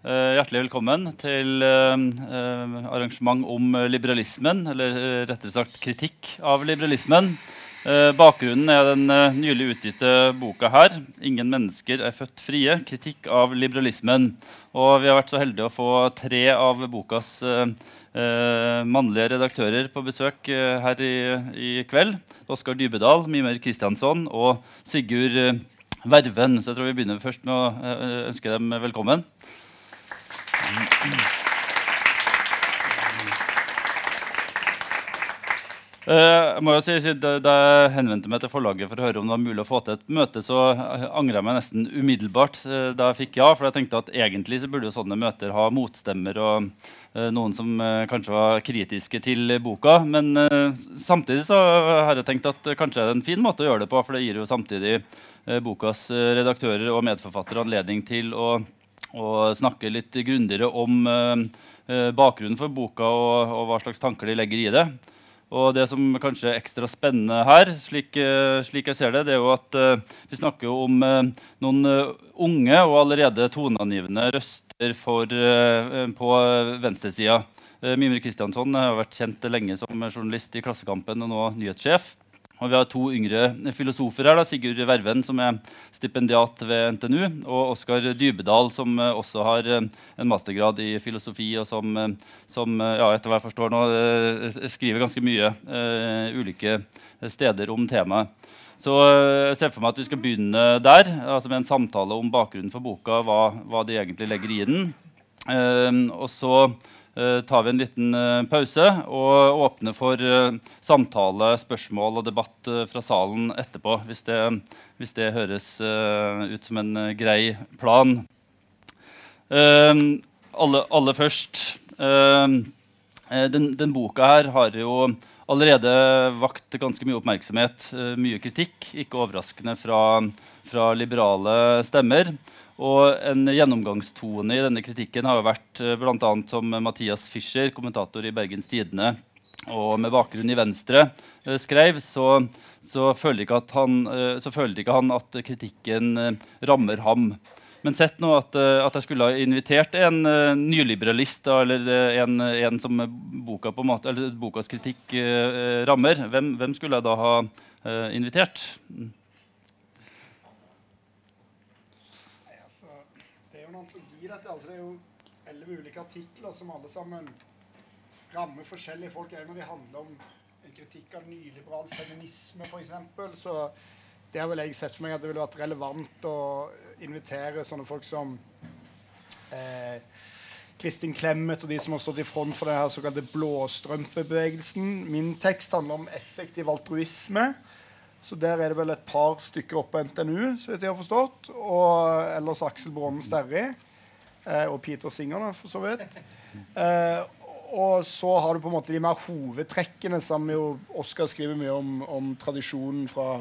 Eh, hjertelig velkommen til eh, eh, arrangement om liberalismen, eller rettere sagt kritikk av liberalismen. Bakgrunnen er den nylig utgitte boka her, 'Ingen mennesker er født frie. Kritikk av liberalismen'. Og vi har vært så heldige å få tre av bokas mannlige redaktører på besøk her i, i kveld. Oskar Dybedal, Mimer Kristiansson og Sigurd Verven. Så jeg tror vi begynner først med å ønske dem velkommen. Eh, jeg må jo si, Da jeg henvendte meg til forlaget for å høre om det var mulig å få til et møte, så angra angrer jeg meg nesten umiddelbart eh, da jeg fikk ja. For jeg tenkte at egentlig så burde jo sånne møter ha motstemmer og eh, noen som eh, kanskje var kritiske til boka. Men eh, samtidig så har jeg tenkt at kanskje er det en fin måte å gjøre det på, for det gir jo samtidig eh, bokas eh, redaktører og medforfattere anledning til å, å snakke litt grundigere om eh, eh, bakgrunnen for boka og, og hva slags tanker de legger i det. Og det som kanskje er ekstra spennende her, slik, eh, slik jeg ser det, det er jo at eh, vi snakker om eh, noen unge og allerede toneangivende røster for, på venstresida. Mimre Kristiansson har vært kjent lenge som journalist i Klassekampen og nå nyhetssjef. Og vi har to yngre filosofer her. da, Sigurd Verven, som er stipendiat ved NTNU, og Oskar Dybedal, som eh, også har eh, en mastergrad i filosofi, og som, eh, som ja, etter hva jeg forstår nå, skriver ganske mye uh, ulike steder om temaet. Så jeg ser for meg at vi skal begynne der, altså med en samtale om bakgrunnen for boka, hva, hva de egentlig legger i den. Uh, og så tar vi en liten eh, pause og åpner for eh, samtale, spørsmål og debatt eh, fra salen etterpå, hvis det, hvis det høres eh, ut som en eh, grei plan. Eh, alle, først eh, eh, den, den boka her har jo allerede vakt ganske mye oppmerksomhet, eh, mye kritikk, ikke overraskende fra, fra liberale stemmer. Og en gjennomgangstone i denne kritikken har jo vært bl.a. blant annet som Mathias Fischer, kommentator i Bergens Tidende, og med bakgrunn i Venstre, eh, skrev, så, så, føler ikke han, eh, så føler ikke han at kritikken eh, rammer ham. Men sett nå at, eh, at jeg skulle ha invitert en uh, nyliberalist, da, eller eh, en, en som boka måte, eller bokas kritikk eh, eh, rammer, hvem, hvem skulle jeg da ha uh, invitert? Nei, altså, det er jo en antologi, dette. Altså, det er jo elleve ulike artikler som alle sammen rammer forskjellige folk. En av de handler om en kritikk av nyliberal feminisme, f.eks. Så det har vel jeg sett for meg at det ville vært relevant å invitere sånne folk som eh, Kristin Clemet og de som har stått i front for den såkalte blåstrømpebevegelsen. Min tekst handler om effektiv altruisme. Så der er det vel et par stykker oppe på NTNU, så vidt jeg har forstått. Og ellers Aksel Brånen Sterri. Eh, og Peter Singer, da, for så vidt. Eh, og så har du på en måte de mer hovedtrekkene som jo Oskar skriver mye om, om tradisjonen fra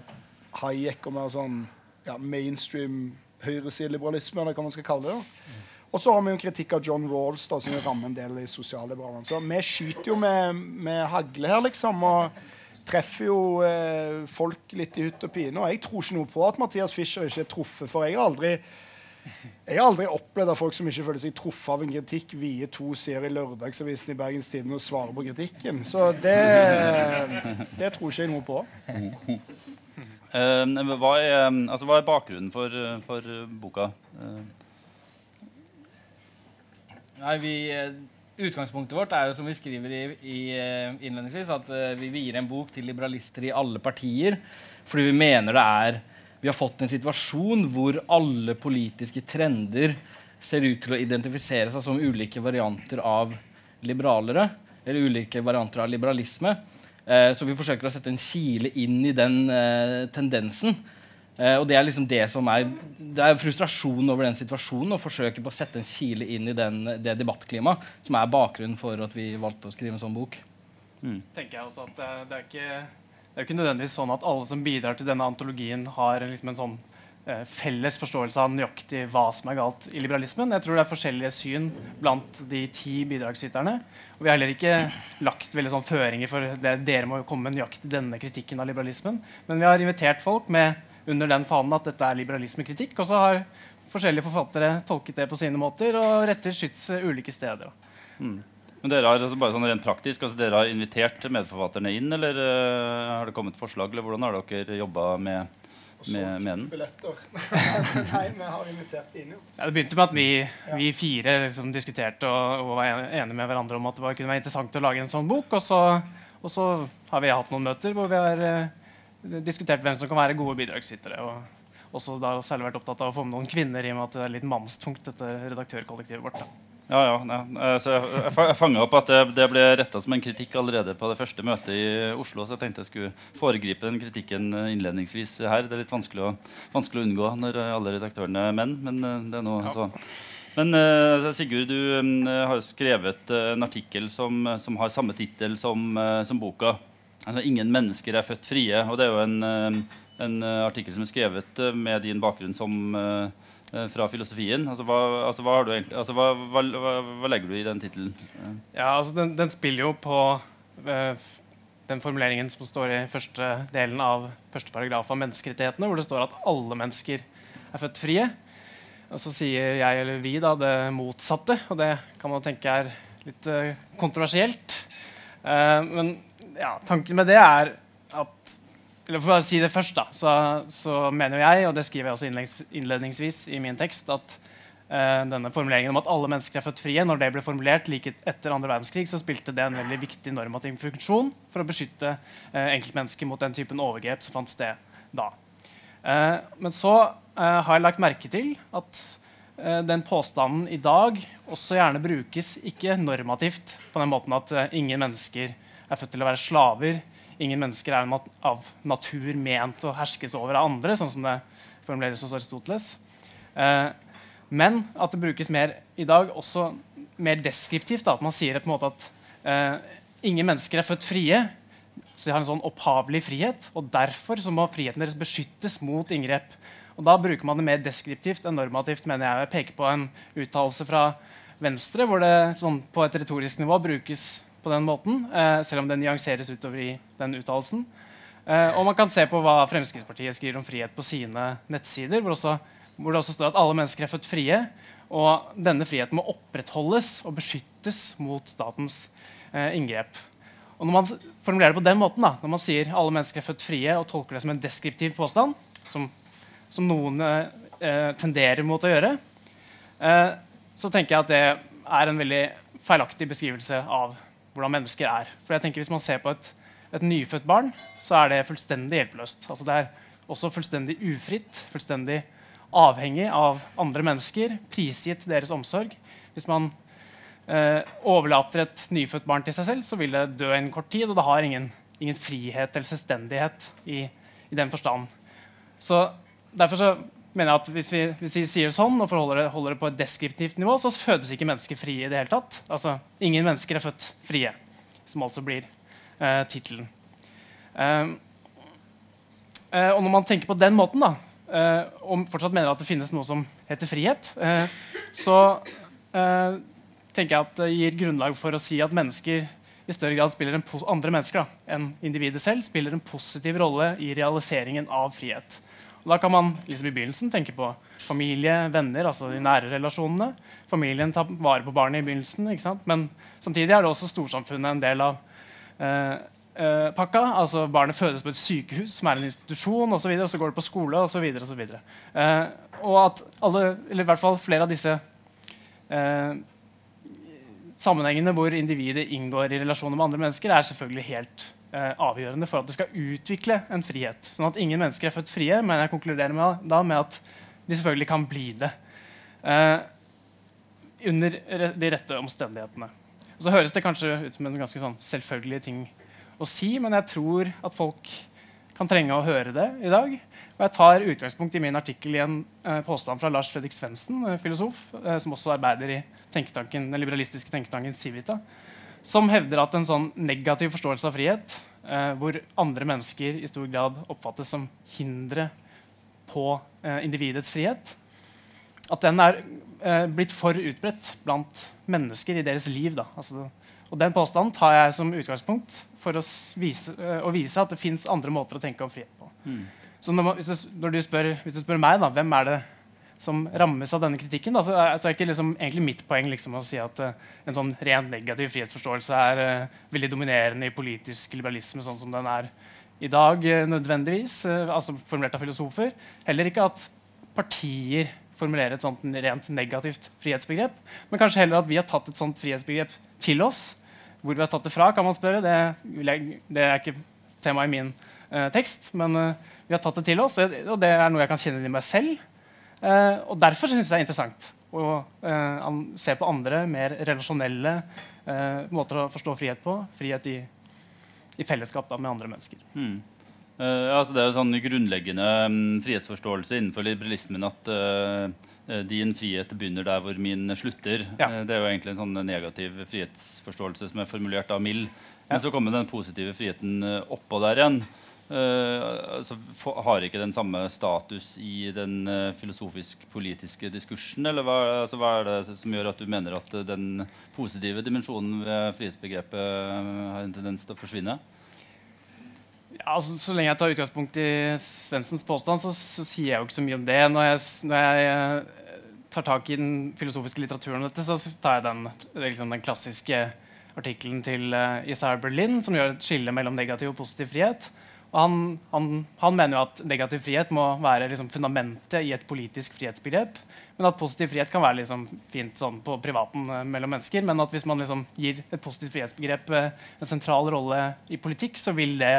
Hayek og mer sånn ja, mainstream høyresideliberalisme, eller hva man skal kalle det. da. Og så har vi en kritikk av John Rawls, da, som rammer en del i sosialliberalene. Så vi skyter jo med, med hagle her, liksom. og treffer jo eh, folk litt i hytt og pine. Og jeg tror ikke noe på at Mathias Fischer ikke er truffet, for jeg har aldri jeg har aldri opplevd at folk som ikke føler seg truffet av en kritikk, vier to sider i Lørdagsavisen i Bergens Tidende og svarer på kritikken. Så det, det tror ikke jeg noe på. Uh, hva, er, altså, hva er bakgrunnen for, for boka? Uh. Nei, vi, eh, Utgangspunktet vårt er jo som vi skriver i, i innledningsvis, at vi vier en bok til liberalister i alle partier. Fordi vi mener det er Vi har fått en situasjon hvor alle politiske trender ser ut til å identifisere seg som ulike varianter av liberalere. Eller ulike varianter av liberalisme. Eh, så vi forsøker å sette en kile inn i den eh, tendensen. Eh, og det er liksom det som er Det er frustrasjon over den situasjonen og forsøke på å sette en kile inn i den, det debattklimaet som er bakgrunnen for at vi valgte å skrive en sånn bok. tenker jeg også at det, er ikke, det er jo ikke nødvendigvis sånn at alle som bidrar til denne antologien, har liksom en sånn eh, felles forståelse av nøyaktig hva som er galt i liberalismen. Jeg tror det er forskjellige syn blant de ti bidragsyterne. Og vi har heller ikke lagt veldig sånn føringer for det. Dere må komme med nøyaktig denne kritikken av liberalismen. Men vi har invitert folk med under den fanen at dette er liberalismekritikk. Og så har forskjellige forfattere tolket det på sine måter og retter skyts ulike steder. Mm. Men dere har altså bare sånn rent praktisk, altså dere har invitert medforfatterne inn, eller uh, har det kommet forslag? Eller hvordan har dere jobba med, med, med den? Nei, vi har invitert inn, jo. Ja, det begynte med at vi, vi fire liksom diskuterte og, og, var enige med hverandre om at det var, kunne være interessant å lage en sånn bok. Og så, og så har vi hatt noen møter hvor vi har uh, diskutert hvem som kan være gode bidragsytere. Og også da særlig vært opptatt av å få med noen kvinner, i og med at det er litt mannstungt, dette redaktørkollektivet vårt. da. Ja, ja. Nei. Så jeg, jeg, jeg fanga opp at det, det ble retta som en kritikk allerede på det første møtet i Oslo. Så jeg tenkte jeg skulle foregripe den kritikken innledningsvis her. Det er litt vanskelig å, vanskelig å unngå når alle redaktørene er menn. Men eh, det er noe ja. så. Men uh, Sigurd, du um, har skrevet uh, en artikkel som, som, har samme tittel som, uh, som, boka. Altså, 'Ingen mennesker er født frie'. Og det er jo en, en artikkel som er skrevet med din bakgrunn som Eh, fra filosofien. Altså, hva, altså, hva, egentlig, altså, hva, hva, legger du i den tittelen? Ja, altså, den, den, spiller jo på øh, den formuleringen som står i første delen av første paragraf av menneskerettighetene, hvor det står at alle mennesker er født frie. Og så sier jeg eller vi da det motsatte, og det kan man tenke er litt øh, kontroversielt. Uh, men ja, tanken med det er at eller For å si det først, da, så, så, mener jeg, og det skriver jeg også innledningsvis i min tekst, at uh, denne formuleringen om at alle mennesker er født frie, når det ble formulert like etter andre verdenskrig, så spilte det en veldig viktig normativ funksjon for å beskytte uh, enkeltmennesker mot den typen overgrep som fant sted da. Uh, men så har jeg lagt merke til at den påstanden i dag også gjerne brukes ikke normativt på den måten at ingen mennesker er født til å være slaver ingen mennesker er av natur ment å herskes over av andre, sånn som det formuleres hos Aristoteles. Eh, men at det brukes mer i dag også mer deskriptivt. Da, at man sier at eh, ingen mennesker er født frie. Så de har en sånn opphavlig frihet, og derfor må friheten deres beskyttes mot inngrep. Og Da bruker man det mer deskriptivt enn normativt. mener Jeg Jeg peker på en uttalelse fra Venstre hvor det sånn, på et retorisk nivå brukes på den måten, eh, selv om det nyanseres utover i den uttalelsen. Eh, og man kan se på hva Fremskrittspartiet skriver om frihet på sine nettsider, hvor, også, hvor, det også står at alle mennesker er født frie, og denne friheten må opprettholdes og beskyttes mot statens eh, inngrep. Og når man formulerer det på den måten, da, når man sier alle mennesker er født frie, og tolker det som en deskriptiv påstand, som, som noen eh, tenderer mot å gjøre, eh, så tenker jeg at det er en veldig feilaktig beskrivelse av hvordan mennesker er. For jeg tenker Hvis man ser på et, et nyfødt barn, så er det fullstendig hjelpeløst. Altså det er også fullstendig ufritt, fullstendig avhengig av andre mennesker, prisgitt deres omsorg. Hvis man eh, overlater et nyfødt barn til seg selv, så vil det dø en kort tid, og det har ingen, ingen frihet eller selvstendighet i, i den forstand. Så Derfor så mener at hvis vi, hvis vi sier sånn og forholder det, holder det på et deskriptivt nivå, så fødes ikke mennesker frie i det hele tatt. Altså, ingen mennesker er født frie, som altså blir eh, tittelen. Eh, eh, og når man tenker på den måten, da, eh, og fortsatt mener at det finnes noe som heter frihet, eh, så eh, tenker jeg at det gir grunnlag for å si at mennesker i større grad spiller en andre mennesker da, enn individet selv spiller en positiv rolle i realiseringen av frihet. Og da kan man liksom i begynnelsen tenke på familie, venner, altså de nære relasjonene. Familien tar vare på barnet i begynnelsen, men samtidig er det også storsamfunnet en del av eh, eh, pakka. altså Barnet fødes på et sykehus, som er en institusjon, og så, videre, og så går det på skole osv. Og, eh, og at alle, eller i hvert fall flere av disse eh, sammenhengene hvor individet inngår i relasjoner med andre mennesker, er selvfølgelig helt avgjørende for at det skal utvikle en frihet. Sånn at ingen mennesker er født frie, men jeg konkluderer med, da med at de selvfølgelig kan bli det. Eh, under de rette omstendighetene. Så høres det kanskje ut som en ganske sånn selvfølgelig ting å si, men jeg tror at folk kan trenge å høre det i dag. Og jeg tar utgangspunkt i min artikkel i en eh, påstand fra Lars Fredrik Svendsen, eh, filosof, eh, som også arbeider i den liberalistiske tenketanken Civita som hevder at en sånn negativ forståelse av frihet, eh, hvor andre mennesker i stor grad oppfattes som hindre på eh, individets frihet, at den er eh, blitt for utbredt blant mennesker i deres liv. Altså, og Den påstanden tar jeg som utgangspunkt for å vise, eh, å vise at det fins andre måter å tenke om frihet på. Mm. Så når, man, hvis, du, når du spør, hvis, du, spør, meg, da, hvem er det som rammes av denne kritikken. Da. Så, er, så er ikke liksom, egentlig mitt poeng liksom, å si at uh, en sånn rent negativ frihetsforståelse er uh, veldig dominerende i politisk liberalisme sånn som den er i dag, uh, nødvendigvis, altså formulert av filosofer. Heller ikke at partier formulerer et sånt rent negativt frihetsbegrep, men kanskje heller at vi har tatt et sånt frihetsbegrep til oss. Hvor vi har tatt det fra, kan man spørre. Det, det er ikke tema i min tekst, men vi har tatt det til oss, og det er noe jeg kan kjenne i meg selv. Eh, og Derfor syns jeg det er interessant å eh, se på andre, mer relasjonelle eh, måter å forstå frihet på. Frihet i, i fellesskap da, med andre mennesker. Mm. Uh, altså det er en sånn grunnleggende um, frihetsforståelse innenfor liberalismen at uh, din frihet begynner der hvor min slutter. Ja. Uh, det er jo egentlig en sånn negativ frihetsforståelse som er formulert av Mill. Men ja. så kommer den positive friheten oppå der igjen. Uh, altså, har ikke den samme status i den uh, filosofisk-politiske diskursen? Eller hva, altså, hva, er det som gjør at du mener at uh, den positive dimensjonen ved frihetsbegrepet har en tendens til å forsvinne? Ja, altså, så lenge jeg tar utgangspunkt i Svendsens påstand, så, så, sier jeg jo ikke så mye om det. Når jeg, når jeg tar tak i den filosofiske litteraturen, dette, så tar jeg den, liksom, den klassiske artikkelen til uh, Isaiah Berlin, som gjør et skille mellom negativ og positiv frihet. Han, han, han, mener jo at negativ frihet må være liksom fundamentet i et politisk frihetsbegrep. Men at positiv frihet kan være liksom fint sånn på privaten eh, mellom mennesker. Men at hvis man liksom gir et positivt frihetsbegrep eh, en sentral rolle i politikk, så vil det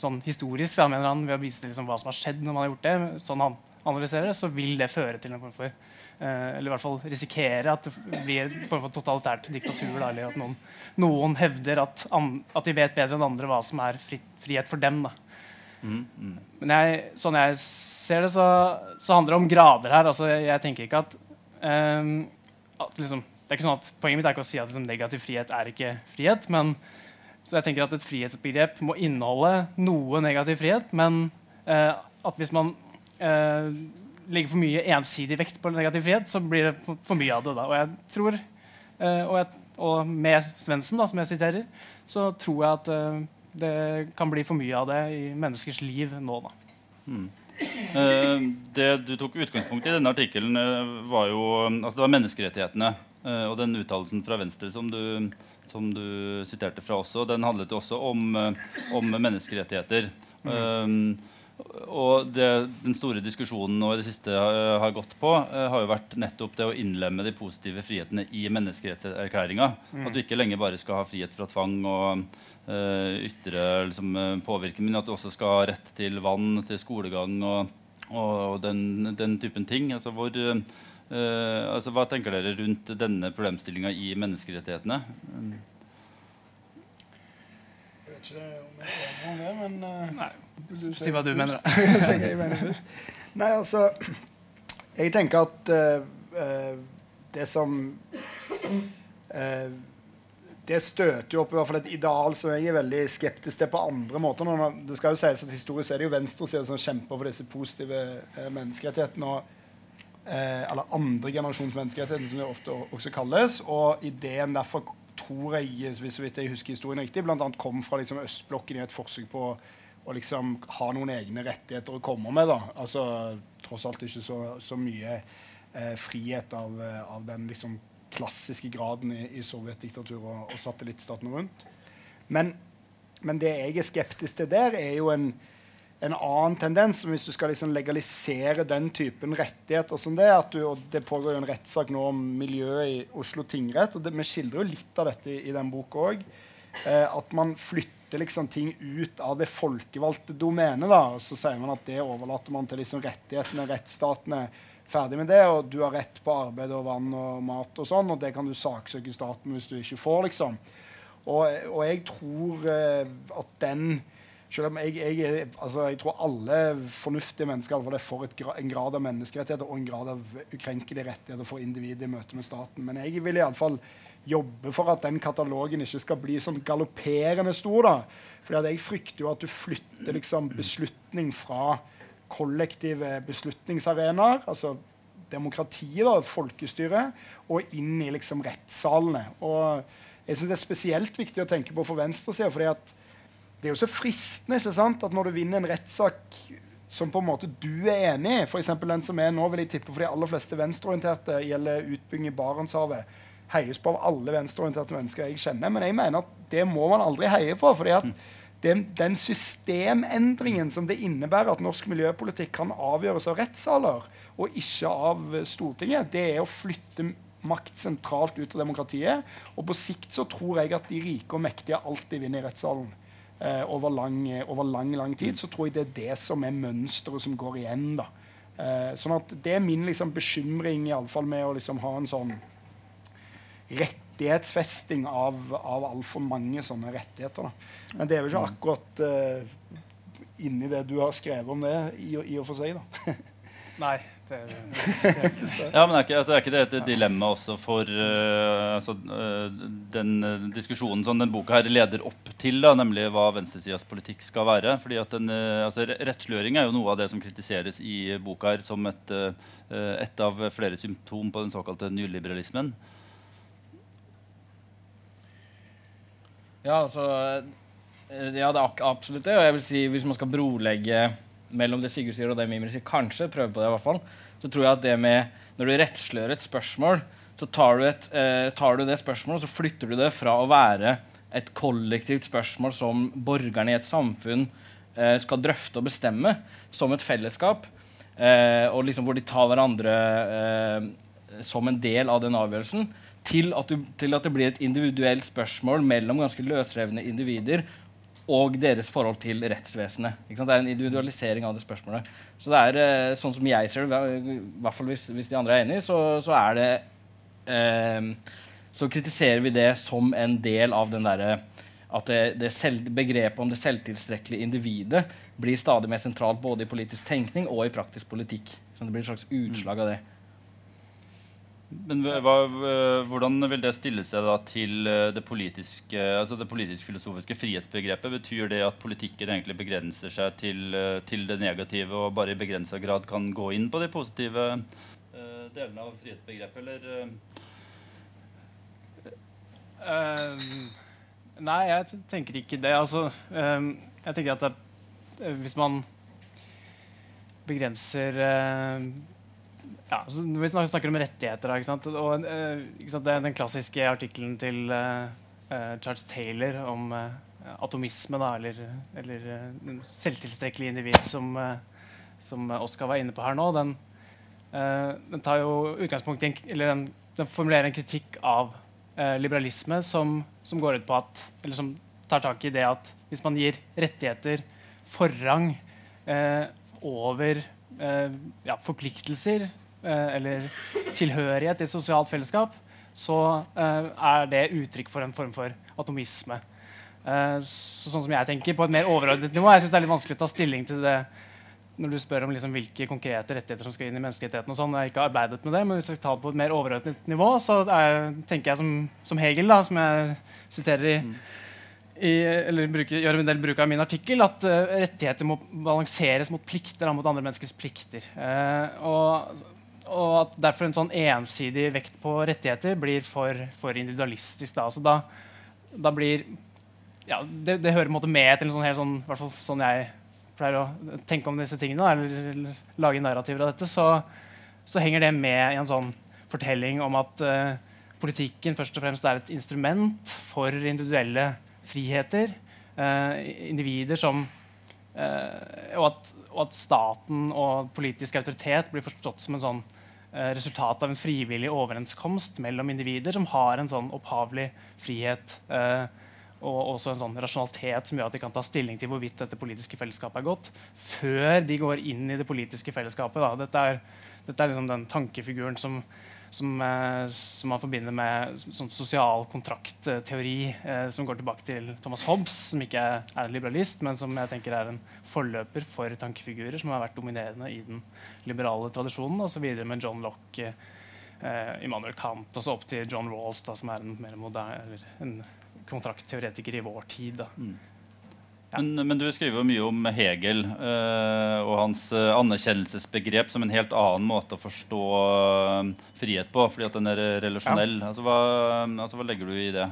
sånn historisk han mener han, ved å vise liksom hva som har skjedd når man har gjort det, sånn han analyserer, det, så vil det føre til en form for eh, eller i hvert fall risikere at det blir en form for totalitært diktatur. Eller at noen, noen hevder at, at, de vet bedre enn andre hva som er fritt, frihet for dem. Da. Men jeg, sånn jeg ser det, så, så, handler det om grader her. Altså, jeg, tenker ikke at, um, at liksom, det er ikke sånn at Poenget mitt er ikke å si at liksom, negativ frihet er ikke frihet. men så jeg tenker at Et frihetsbegrep må inneholde noe negativ frihet. Men uh, at hvis man uh, legger for mye ensidig vekt på negativ frihet, så blir det for mye av det. da. Og jeg tror, uh, og, jeg, og, med Svendsen, som jeg siterer, så tror jeg at det kan bli for mye av det i menneskers liv nå. Da. Mm. Uh, det du tok utgangspunkt i denne artikkelen, uh, var jo altså det var menneskerettighetene. Uh, og den uttalelsen fra Venstre som du, som du, siterte fra også, den handlet jo også om, om menneskerettigheter. Mm. Og det, den store diskusjonen nå i det siste har, har gått på, har jo vært nettopp det å innlemme de positive frihetene i menneskerettserklæringa. Mm. At du ikke lenger bare skal ha frihet fra tvang og uh, ytre liksom, eh, påvirkning, men at du også skal ha rett til vann, til skolegang og, og den, den, typen ting. Altså, hvor, uh, altså, hva tenker dere rundt denne problemstillinga i menneskerettighetene? Jeg vet ikke om jeg er enig om det, men uh, Nei, Si hva du mener, da. Nei, altså Jeg tenker at det som det støter jo opp i hvert fall et ideal som jeg er veldig skeptisk til på andre måter. det skal jo sies at Historisk er det jo venstresiden som kjemper for disse positive eh, menneskerettighetene. Og, eh, eller andre generasjons menneskerettigheter, som det ofte også kalles. Og ideen derfor tror jeg, hvis jeg husker historien riktig, bl.a. kom fra liksom, østblokken i et forsøk på å liksom ha noen egne rettigheter å komme med. da. Altså tross alt ikke så, så mye eh, frihet av, eh, av den liksom klassiske graden i, i sovjetdiktatur og, og satellittstatene rundt. Men, men, det jeg er skeptisk til der, er jo en, en annen tendens. Hvis du skal liksom legalisere den typen rettigheter som det at du, og Det pågår jo en rettssak nå om miljøet i Oslo tingrett. og det, Vi skildrer jo litt av dette i, i den boka òg. Eh, at man flytter liksom ting ut av det folkevalgte domenet. og Så sier man at det overlater man til liksom rettighetene, rettsstatene ferdig med det, og du har rett på arbeid og vann og mat og sånn, og det kan du saksøke staten hvis du ikke får, liksom. Og, og jeg tror eh, at den selv om jeg, jeg, altså jeg, tror alle fornuftige mennesker får for gra en grad av menneskerettigheter og en grad av ukrenkelige rettigheter for individet i møte med staten. Men jeg vil iallfall jobbe for at den katalogen ikke skal bli sånn galopperende stor. da. Fordi jeg frykter jo at du flytter liksom, beslutning fra kollektive beslutningsarenaer, altså demokratiet, da, folkestyret, og inn i liksom rettssalene. Og jeg synes Det er spesielt viktig å tenke på for venstresida. Det er jo så fristende ikke sant, at når du vinner en rettssak som på en måte du er enig i. F.eks. den som er nå, vil jeg tippe for de aller fleste venstreorienterte, gjelder utbygging i Barentshavet. Heies på av alle venstreorienterte mennesker jeg kjenner. Men jeg mener at det må man aldri heie på. fordi at den, den systemendringen som det innebærer at norsk miljøpolitikk kan avgjøres av rettssaler og ikke av Stortinget, det er å flytte makt sentralt ut av demokratiet. Og på sikt så tror jeg at de rike og mektige alltid vinner i rettssalen eh, over, lang, over, lang, lang tid, så tror jeg det er det som er mønsteret som går igjen. da. Eh, sånn at Det er min liksom, bekymring i alle fall med å liksom, ha en sånn rettighetsfesting av, av altfor mange sånne rettigheter. Da. Men det er jo ikke akkurat eh, inni det du har skrevet om det, i, i og for seg. da. Nei. Ja, men er ikke, altså, er ikke, det et dilemma også for uh, altså, uh, den uh, diskusjonen som den boka her leder opp til, da, nemlig hva venstresidas politikk skal være? Fordi at den, altså, Rettsliggjøring er jo noe av det som kritiseres i boka her som et, et av flere symptom på den såkalte nyliberalismen. Ja, altså Ja, det er absolutt det. Og jeg vil si, hvis man skal brolegge mellom det Sigurd sier og det Mimir sier, kanskje prøve på det i hvert fall, så tror jeg at det med Når du rettsliggjør et spørsmål, så tar du, et, eh, tar du det spørsmålet og så flytter du det fra å være et kollektivt spørsmål som borgerne i et samfunn eh, skal drøfte og bestemme som et fellesskap, eh, og liksom hvor de tar hverandre eh, som en del av den avgjørelsen, til at, du, til at, det blir et individuelt spørsmål mellom ganske løsrevne individer og deres forhold til rettsvesenet. Det er en individualisering av det spørsmålet. Så det er eh, sånn som jeg ser det, i hvert fall hvis, hvis de andre er enige, så, så er det eh, Så kritiserer vi det som en del av den derre at det, det selv, begrepet om det selvtilstrekkelige individet blir stadig mer sentralt både i politisk tenkning og i praktisk politikk. Så det blir et slags utslag av det. Men hva, Hvordan vil det stille seg da til eh, det politiske, altså det politisk-filosofiske frihetsbegrepet? Betyr det at politikken egentlig begrenser seg til, eh, til det negative og bare i begrensa grad kan gå inn på de positive uh, delene av frihetsbegrepet, eller? Uh, nei, jeg tenker ikke det. Altså, um, jeg tenker at det, hvis man begrenser uh, ja, altså, Vi snakker om rettigheter. Sant? Og, ikke sant? Den klassiske artikkelen til uh, Charles Taylor om atomisme, da, eller, eller selvtilstrekkelig individ, som, som, Oskar var inne på her nå. Den, den tar jo utgangspunkt i en, eller den, den, formulerer en kritikk av liberalisme som, som, går ut på at Eller som tar tak i det at hvis man gir rettigheter forrang over ja, forpliktelser Eh, eller tilhørighet til et sosialt fellesskap, så eh, er det uttrykk for en form for atomisme. Eh, så, sånn som jeg tenker på et mer overordnet nivå. Jeg synes det er litt vanskelig å ta stilling til det når du spør om liksom hvilke konkrete rettigheter som skal inn i menneskerettighetene. og sånn, Jeg har ikke arbeidet med det, men hvis jeg tar det på et mer overordnet nivå, så er, tenker jeg som, som, Hegel, da, som jeg siterer i, mm. i eller bruker, gjør en del bruk av min artikkel, at uh, rettigheter må balanseres mot plikter, mot andre menneskers plikter. Uh, og og at derfor en sånn ensidig vekt på rettigheter blir for, for individualistisk. Da. Altså da, da blir ja, det, det, hører på en måte med til en sånn, helt sånn, hvert fall sånn jeg pleier å tenke om disse tingene, eller, eller lage narrativer av dette, så, så, henger det med i en sånn fortelling om at uh, politikken først og fremst er et instrument for individuelle friheter. Uh, individer som uh, og, at, og, at, staten og politisk autoritet blir forstått som en sånn Eh, resultat av en frivillig overenskomst mellom individer som har en sånn opphavlig frihet eh, og også en sånn rasjonalitet som gjør at de kan ta stilling til hvorvidt dette politiske fellesskapet er godt, før de går inn i det politiske fellesskapet. Da. Dette er, dette er liksom den tankefiguren som som, eh, som, man forbinder med sånn sosial kontraktteori, eh, som går tilbake til Thomas Hobbes, som ikke er en liberalist, men som jeg tenker er en forløper for tankefigurer som har vært dominerende i den liberale tradisjonen, osv. med John Locke, eh, Immanuel Kant, og så opp til John Rawls, da, som er en mer moderne, eller en kontraktteoretiker i vår tid. Da. Mm. Men, men, du skriver jo mye om Hegel eh, og hans uh, anerkjennelsesbegrep som en helt annen måte å forstå uh, frihet på, fordi at den er relasjonell. Ja. Altså, hva, altså, hva, legger du i det?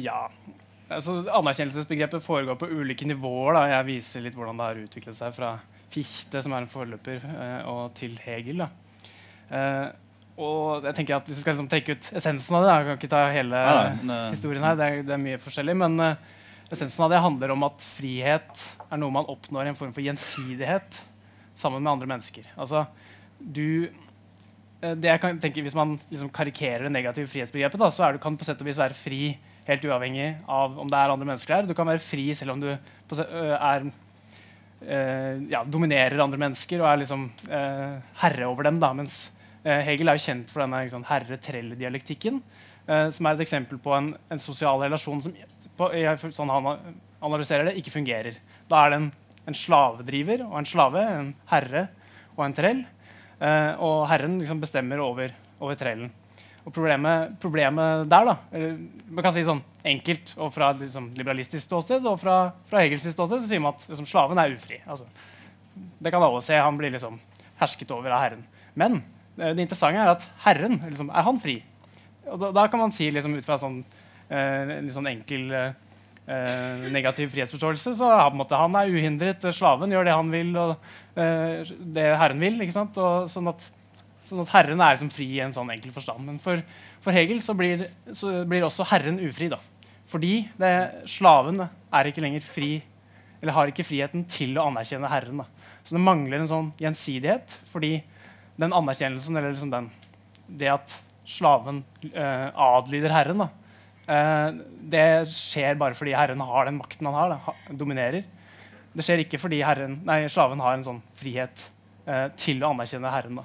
ja. altså, anerkjennelsesbegrepet foregår på ulike nivåer. Da. Jeg viser litt hvordan det har utviklet seg fra Fichte, som er en forløper, eh, og til Hegel. Eh, og jeg tenker at Hvis vi skal liksom tenke ut essensen av det Jeg kan ikke ta hele Nei, nei, historien her, det er, det er mye forskjellig. Men essensen av det handler om at frihet er noe man oppnår i en form for gjensidighet sammen med andre mennesker. Altså, du eh, tenke, Hvis man liksom karikerer det negative frihetsbegrepet, da, så du, kan du på sett og vis være fri helt uavhengig av om det er andre mennesker der. Du kan være fri selv om du er eh, ja, dominerer andre mennesker og er liksom uh, herre over dem. Da, mens Hegel er jo kjent for denne liksom, herre-trell-dialektikken, som er et eksempel på en, en sosial relasjon som på, jeg, sånn han analyserer det, ikke fungerer. Da er det en, en slavedriver og en slave, en herre og en trell. Eh, og herren liksom bestemmer over, over trellen. Og problemet, problemet der, da Man kan si sånn enkelt og fra et liksom, liberalistisk ståsted og fra, fra Hegels ståsted så sier man at liksom, slaven er ufri. Altså, det kan alle se. Han blir liksom hersket over av herren. Men eh, det interessante er at herren liksom, er han fri. Og da, da kan man si liksom, ut fra sånn, en litt sånn enkel eh, eh, negativ frihetsforståelse så er måte, han er uhindret. Slaven gjør det han vil, og eh, det herren vil. ikke sant? Og, sånn at Sånn at Herren er liksom fri i en sånn enkel forstand. Men for, for Hegel så blir, så blir også Herren ufri. da. Fordi det, slaven er ikke lenger fri, eller har ikke friheten til å anerkjenne Herren. da. Så det mangler en sånn gjensidighet. Fordi den anerkjennelsen, eller liksom den, det at slaven eh, adlyder Herren, da, eh, det skjer bare fordi Herren har den makten han har. Da, dominerer. Det skjer ikke fordi herren, nei, slaven har en sånn frihet eh, til å anerkjenne Herren. da.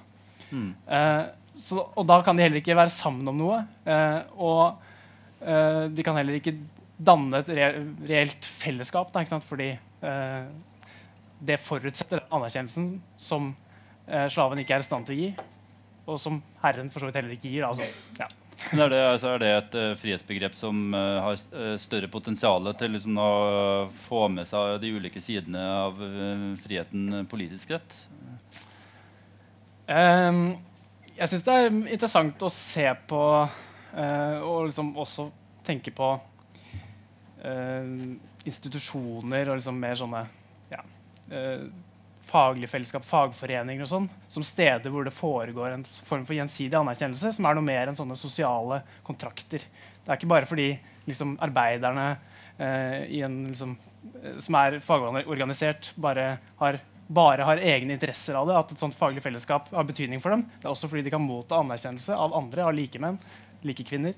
Eh, så, og da kan de heller ikke være sammen om noe. eh, og eh, de kan heller ikke danne et re reelt fellesskap, da, fordi eh, det forutsetter anerkjennelsen som eh, slaven ikke er i stand til å gi, og som herren for så vidt heller ikke gir. Altså, ja. Men er det, altså, er det et uh, frihetsbegrep som uh, har eh, større potensial til liksom, å få med seg de ulike sidene av uh, friheten politisk sett? Um, jeg syns det er interessant å se på og liksom også tenke på institusjoner og liksom mer sånne ja, faglige fellesskap, fagforeninger og sånn, som steder hvor det foregår en form for gjensidig anerkjennelse, som er noe mer enn sånne sosiale kontrakter. Det er ikke bare fordi liksom, arbeiderne eh, i en, liksom, eh, som er fagorganisert, bare har bare har egne interesser av det, at et sånt faglig fellesskap har betydning for dem. Det er også fordi de kan motta anerkjennelse av andre, av likemenn, likekvinner,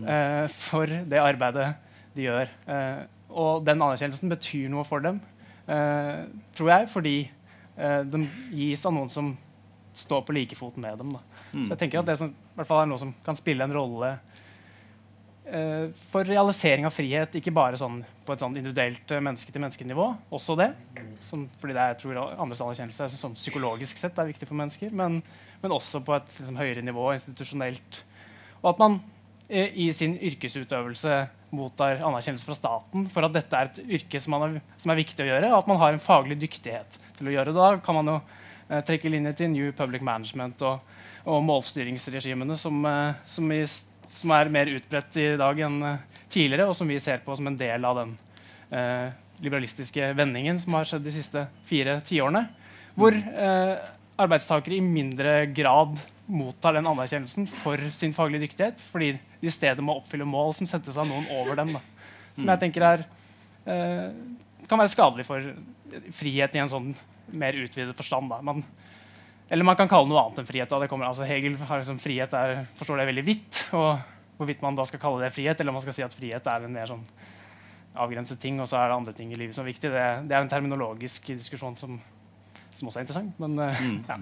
eh, for det arbeidet de gjør. Eh, og den anerkjennelsen betyr noe for dem, eh, tror jeg, fordi eh, den gis av noen som står på like fot med dem. Da. Så jeg tenker at det som, i hvert fall er noe som kan spille en rolle eh, for realisering av frihet, ikke bare sånn på et sånn individuelt eh, menneske-til-menneske-nivå, også det, som, fordi det er, jeg tror andres anerkjennelse som sånn psykologisk sett er viktig for mennesker, men, men også på et liksom, høyere nivå, institusjonelt. Og at man eh, i sin yrkesutøvelse mottar anerkjennelse fra staten for at dette er et yrke som, man er, som er viktig å gjøre, og at man har en faglig dyktighet til å gjøre. Da kan man jo eh, trekke linjer til New Public Management og, og målstyringsregimene som, eh, som, vi, som er mer utbredt i dag enn eh, tidligere, og som vi ser på som en del av den eh, liberalistiske vendingen som har skjedd de siste fire tiårene. Hvor eh, arbeidstakere i mindre grad mottar den anerkjennelsen for sin faglige dyktighet, fordi de i stedet må oppfylle mål som settes av noen over dem. Da. Som jeg tenker er, eh, kan være skadelig for frihet i en sånn mer utvidet forstand. Man, eller man kan kalle det noe annet enn frihet. Kommer, altså Hegel har liksom, frihet er, forstår det veldig vidt. og Hvorvidt man da skal kalle det frihet, eller om man skal si at frihet er en mer sånn avgrenset ting, og så er det andre ting i livet som er viktig. Det, det er en terminologisk diskusjon som, som også er interessant. Men mm. ja.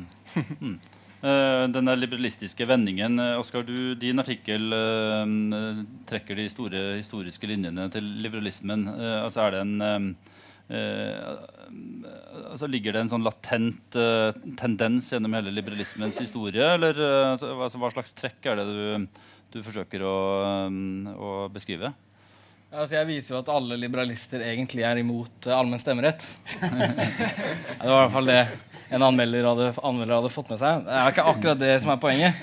Den denne liberalistiske vendingen eh, Oskar, du, din artikkel uh, trekker de store historiske linjene til liberalismen. Uh, altså er det en eh, eh, altså Ligger det en sånn latent eh, tendens gjennom hele liberalismens historie? Eller eh, altså, altså, hva slags trekk er det du, du forsøker å, eh, å beskrive? Altså, jeg viser jo at alle liberalister egentlig er imot uh, allmenn stemmerett. det var i hvert fall det en anmelder hadde, anmelder hadde fått med seg. Det er ikke akkurat det som er poenget.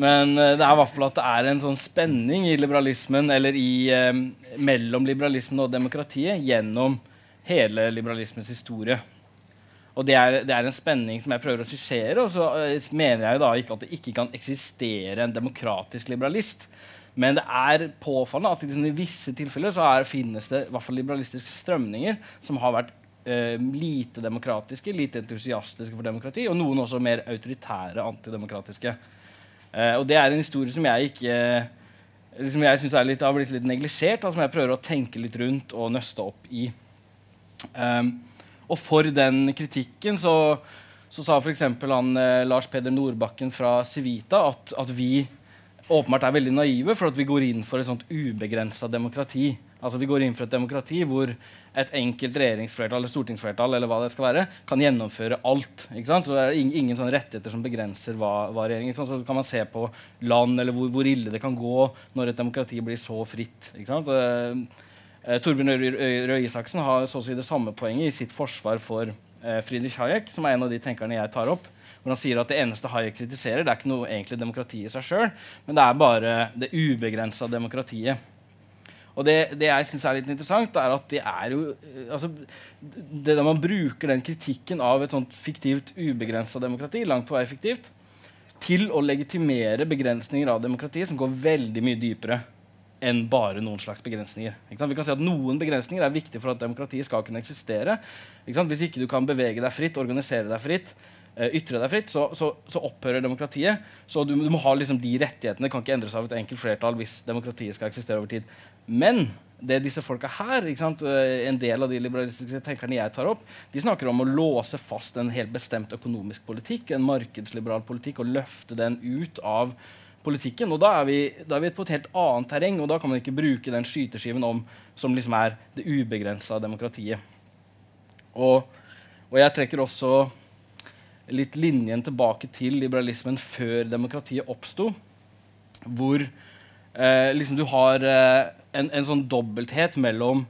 Men uh, det er i hvert fall at det er en sånn spenning i liberalismen, eller i, uh, mellom liberalismen og demokratiet gjennom hele liberalismens historie. Og det er, det er, en spenning som jeg prøver å skissere. Og så uh, mener jeg da ikke at det ikke kan eksistere en demokratisk liberalist. Men det er påfallende at liksom, i visse tilfeller så er, finnes det i hvert fall liberalistiske strømninger som har vært eh, lite demokratiske, lite entusiastiske for demokrati, og noen også mer autoritære, antidemokratiske. Eh, og det er en historie som jeg ikke liksom jeg synes litt, har blitt litt neglisjert, som jeg prøver å tenke litt rundt og nøste opp i. Um, og for den kritikken så, så sa f.eks. han eh, Lars Peder Nordbakken fra Civita at, at vi åpenbart er veldig naive for at vi går inn for et sånt ubegrensa demokrati. Altså Vi går inn for et demokrati hvor et enkelt regjeringsflertall eller stortingsflertall eller hva det skal være, kan gjennomføre alt. ikke sant? Så det er ingen sånne rettigheter som begrenser hva, hva regjeringen Så kan man se på land eller hvor, hvor, ille det kan gå når et demokrati blir så fritt. ikke sant? Eh, Torbjørn Røe Isaksen har så å si det samme poenget i sitt forsvar for eh, Friedrich Hayek, som er en av de tenkerne jeg tar opp hvor han sier at det eneste Hayek kritiserer, det er ikke noe egentlig demokrati i seg sjøl, men det er bare det ubegrensa demokratiet. Og det, det jeg syns er litt interessant, er at det er jo altså, det Da man bruker den kritikken av et sånt fiktivt ubegrensa demokrati, langt på vei fiktivt, til å legitimere begrensninger av demokratiet som går veldig mye dypere enn bare noen slags begrensninger. Vi kan si at Noen begrensninger er viktige for at demokratiet skal kunne eksistere. Ikke Hvis ikke du kan bevege deg fritt, organisere deg fritt, Eh, ytre deg fritt, så, så, så, opphører demokratiet. Så du, du må ha liksom de rettighetene. Det kan ikke endres av et enkelt flertall hvis demokratiet skal eksistere over tid. Men det disse folka her, eh, en del av de liberalistiske tenkerne jeg tar opp, de snakker om å låse fast en helt bestemt økonomisk politikk, en markedsliberal politikk, og løfte den ut av politikken. Og da er, vi, da er vi på et helt annet terreng, og da kan man ikke bruke den skyteskiven om som liksom er det ubegrensa demokratiet. Og, og jeg trekker også litt linjen tilbake til liberalismen før demokratiet oppsto. Hvor eh, liksom du har eh, en, en, sånn dobbelthet mellom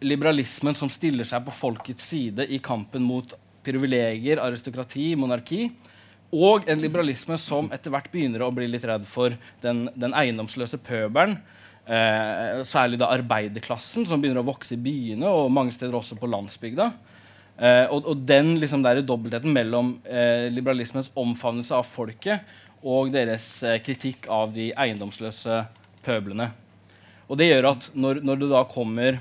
liberalismen som stiller seg på folkets side i kampen mot privilegier, aristokrati, monarki, og en liberalisme som etter hvert begynner å bli litt redd for den, den eiendomsløse pøbelen. Eh, særlig da arbeiderklassen, som begynner å vokse i byene og mange steder også på landsbygda. Eh, og, og, den liksom der dobbeltheten mellom eh, liberalismens omfavnelse av folket og deres uh, kritikk av de eiendomsløse pøblene. Og det gjør at når, når du da kommer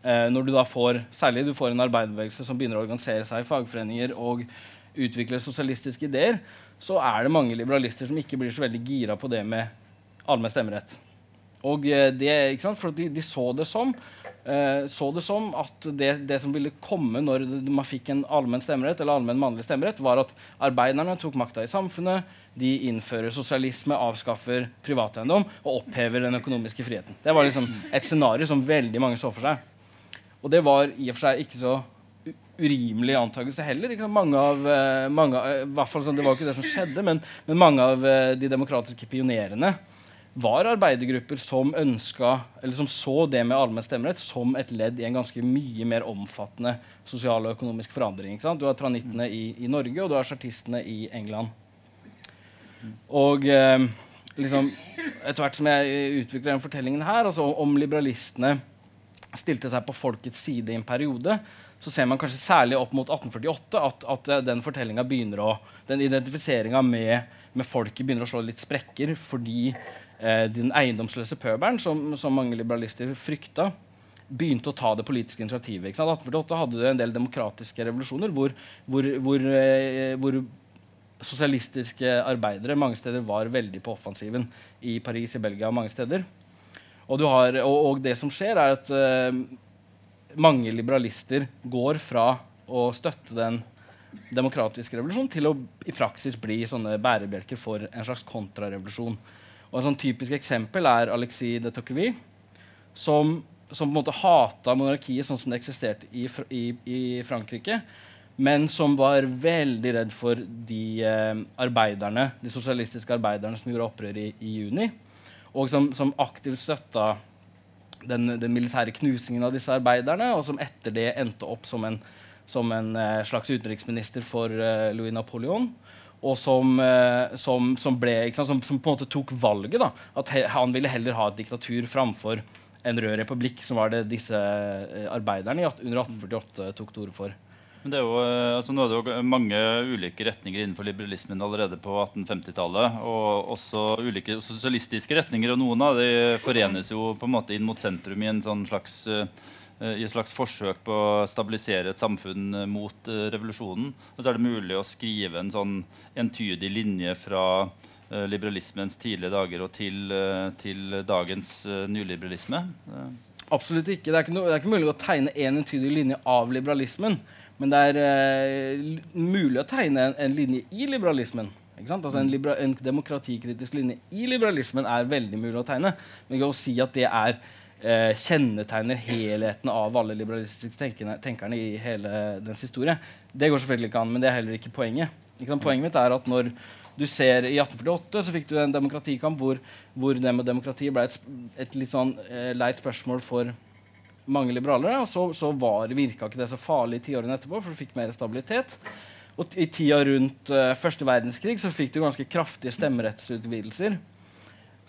Når du da får særlig du får en arbeiderbevegelse som begynner å organisere seg i fagforeninger og utvikle sosialistiske ideer, så er det mange liberalister som ikke blir så veldig gira på det med allmenn stemmerett. Og det, ikke sant? For de, de så det som eh, så det som at det, det, som ville komme når man fikk en allmenn stemmerett, eller allmenn mannlig stemmerett, var at arbeiderne tok makta i samfunnet, de innfører sosialisme, avskaffer privateiendom og opphever den økonomiske friheten. Det var liksom et scenario som veldig mange så for seg. Og det var i og for seg ikke så urimelig antakelse heller. Mange av, eh, mange, i hvert fall sånn, Det var ikke det som skjedde, men, men mange av eh, de demokratiske pionerene var arbeidergrupper som ønska, eller som så det med allmenn stemmerett som et ledd i en ganske mye mer omfattende sosial og økonomisk forandring. Du har tranittene i, i, Norge, og du har chartistene i England. Og eh, liksom, etter hvert som jeg utvikler den fortellingen her, altså om liberalistene stilte seg på folkets side i en periode, så ser man kanskje særlig opp mot 1848 at, at den fortellinga den identifiseringa med, med folket begynner å slå litt sprekker fordi eh, den eiendomsløse pøbelen, som, som, mange liberalister frykta, begynte å ta det politiske initiativet. 1848 hadde du en del demokratiske revolusjoner hvor, hvor, hvor, eh, hvor, sosialistiske arbeidere mange steder var veldig på offensiven. I Paris, i Belgia og mange steder. Og, har, og, og det som skjer, er at eh, mange liberalister går fra å støtte den demokratiske revolusjonen til å i praksis bli sånne bærebjelker for en slags kontrarevolusjon. Og Et sånn typisk eksempel er Alexis de Tocqueville, som, som, på en måte hata monarkiet sånn som det eksisterte i, i, i Frankrike, men som var veldig redd for de eh, arbeiderne, de sosialistiske arbeiderne som gjorde opprør i, i juni, og som, som aktivt støtta den, den, militære knusingen av disse arbeiderne, og som etter det endte opp som en, som en eh, slags utenriksminister for eh, Louis Napoleon. Og som, eh, som, som, ble, som, på en måte tok valget. da, At han ville heller ha et diktatur framfor en rød republikk, som var det disse arbeiderne under 1848 tok til orde for. Men det er jo, eh, altså Nå er det jo mange ulike retninger innenfor liberalismen allerede på 1850-tallet. Og også ulike sosialistiske retninger. Og noen av de forenes jo på en måte inn mot sentrum i en sånn slags, uh, i et slags forsøk på å stabilisere et samfunn mot uh, revolusjonen. Og så er det mulig å skrive en sånn entydig linje fra liberalismens tidlige dager og til, til dagens nyliberalisme. Absolutt ikke. Det er ikke, no, det er ikke mulig å tegne en entydig linje av liberalismen. Men det er uh, mulig å tegne en, en, linje i liberalismen. Altså en, libera en, demokratikritisk linje i liberalismen er veldig mulig å tegne. Men å si at det er uh, kjennetegner helheten av alle liberalistiske tenkerne, tenkerne, i hele dens historie, det går selvfølgelig ikke an. Men det er heller ikke poenget. Ikke poenget mitt er at når du ser I 1848 så fikk du en demokratikamp hvor, hvor det med demokrati ble et, et litt sånn uh, leit spørsmål for mange liberalere. Og så, så var, virka ikke det så farlig i tiårene etterpå, for du fikk mer stabilitet. Og i tida rundt uh, første verdenskrig så fikk du ganske kraftige stemmerettsutvidelser,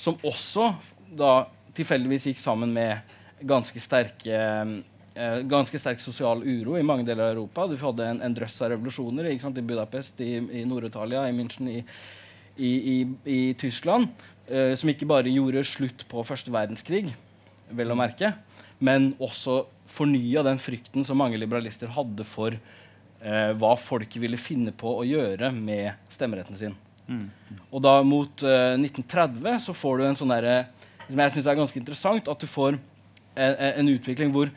som også da tilfeldigvis gikk sammen med ganske sterke uh, ganske sterk sosial uro i mange deler av Europa. Du hadde en, en drøss av revolusjoner i Budapest, i, i Nord-Italia, i München, i, i, i Tyskland, uh, som ikke bare gjorde slutt på første verdenskrig, vel å merke, men også fornya den frykten som mange liberalister hadde for eh, hva folket ville finne på å gjøre med stemmeretten sin. Mm. Og da mot eh, 1930 så får du en sånn derre som jeg synes er ganske interessant, at du får en, en, utvikling hvor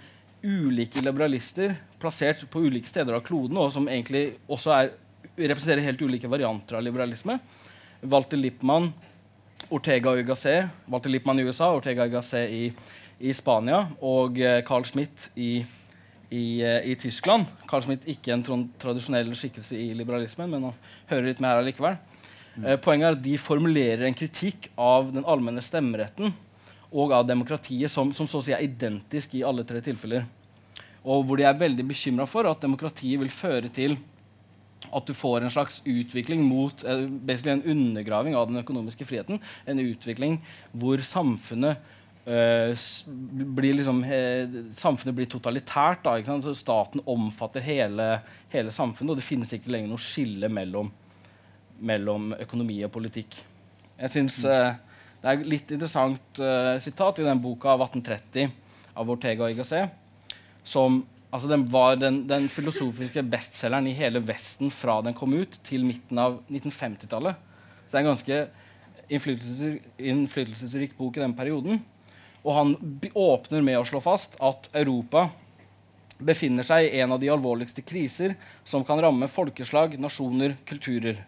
ulike liberalister plassert på ulike steder av kloden, og som egentlig også er, representerer helt ulike varianter av liberalisme. Walter Lippmann, Ortega og Gasset. Walter Lippmann i USA, Ortega og Gasset i i Spania og eh, Carl Schmitt i, i, eh, i Tyskland. Carl Schmitt ikke en tradisjonell skikkelse i liberalismen, men han hører litt med her allikevel. Mm. Eh, poenget er at de formulerer en kritikk av den allmenne stemmeretten og av demokratiet som, som så å si er identisk i alle tre tilfeller. Og hvor de er veldig bekymra for at demokratiet vil føre til at du får en slags utvikling mot eh, en undergraving av den økonomiske friheten. En utvikling hvor samfunnet blir liksom, uh, samfunnet blir totalitært. Da, så staten omfatter hele, hele, samfunnet, og det finnes ikke lenger noe skille mellom, mellom økonomi og politikk. Jeg synes uh, Det er et litt interessant sitat i den boka av 1830 av Ortega og Igacé. Som altså den var den, den filosofiske bestselgeren i hele Vesten fra den kom ut, til midten av 1950-tallet. Så det er en ganske innflytelsesrik, innflytelsesrik bok i den perioden. Og han åpner med å slå fast at Europa befinner seg i en av de alvorligste kriser som kan ramme folkeslag, nasjoner, kulturer.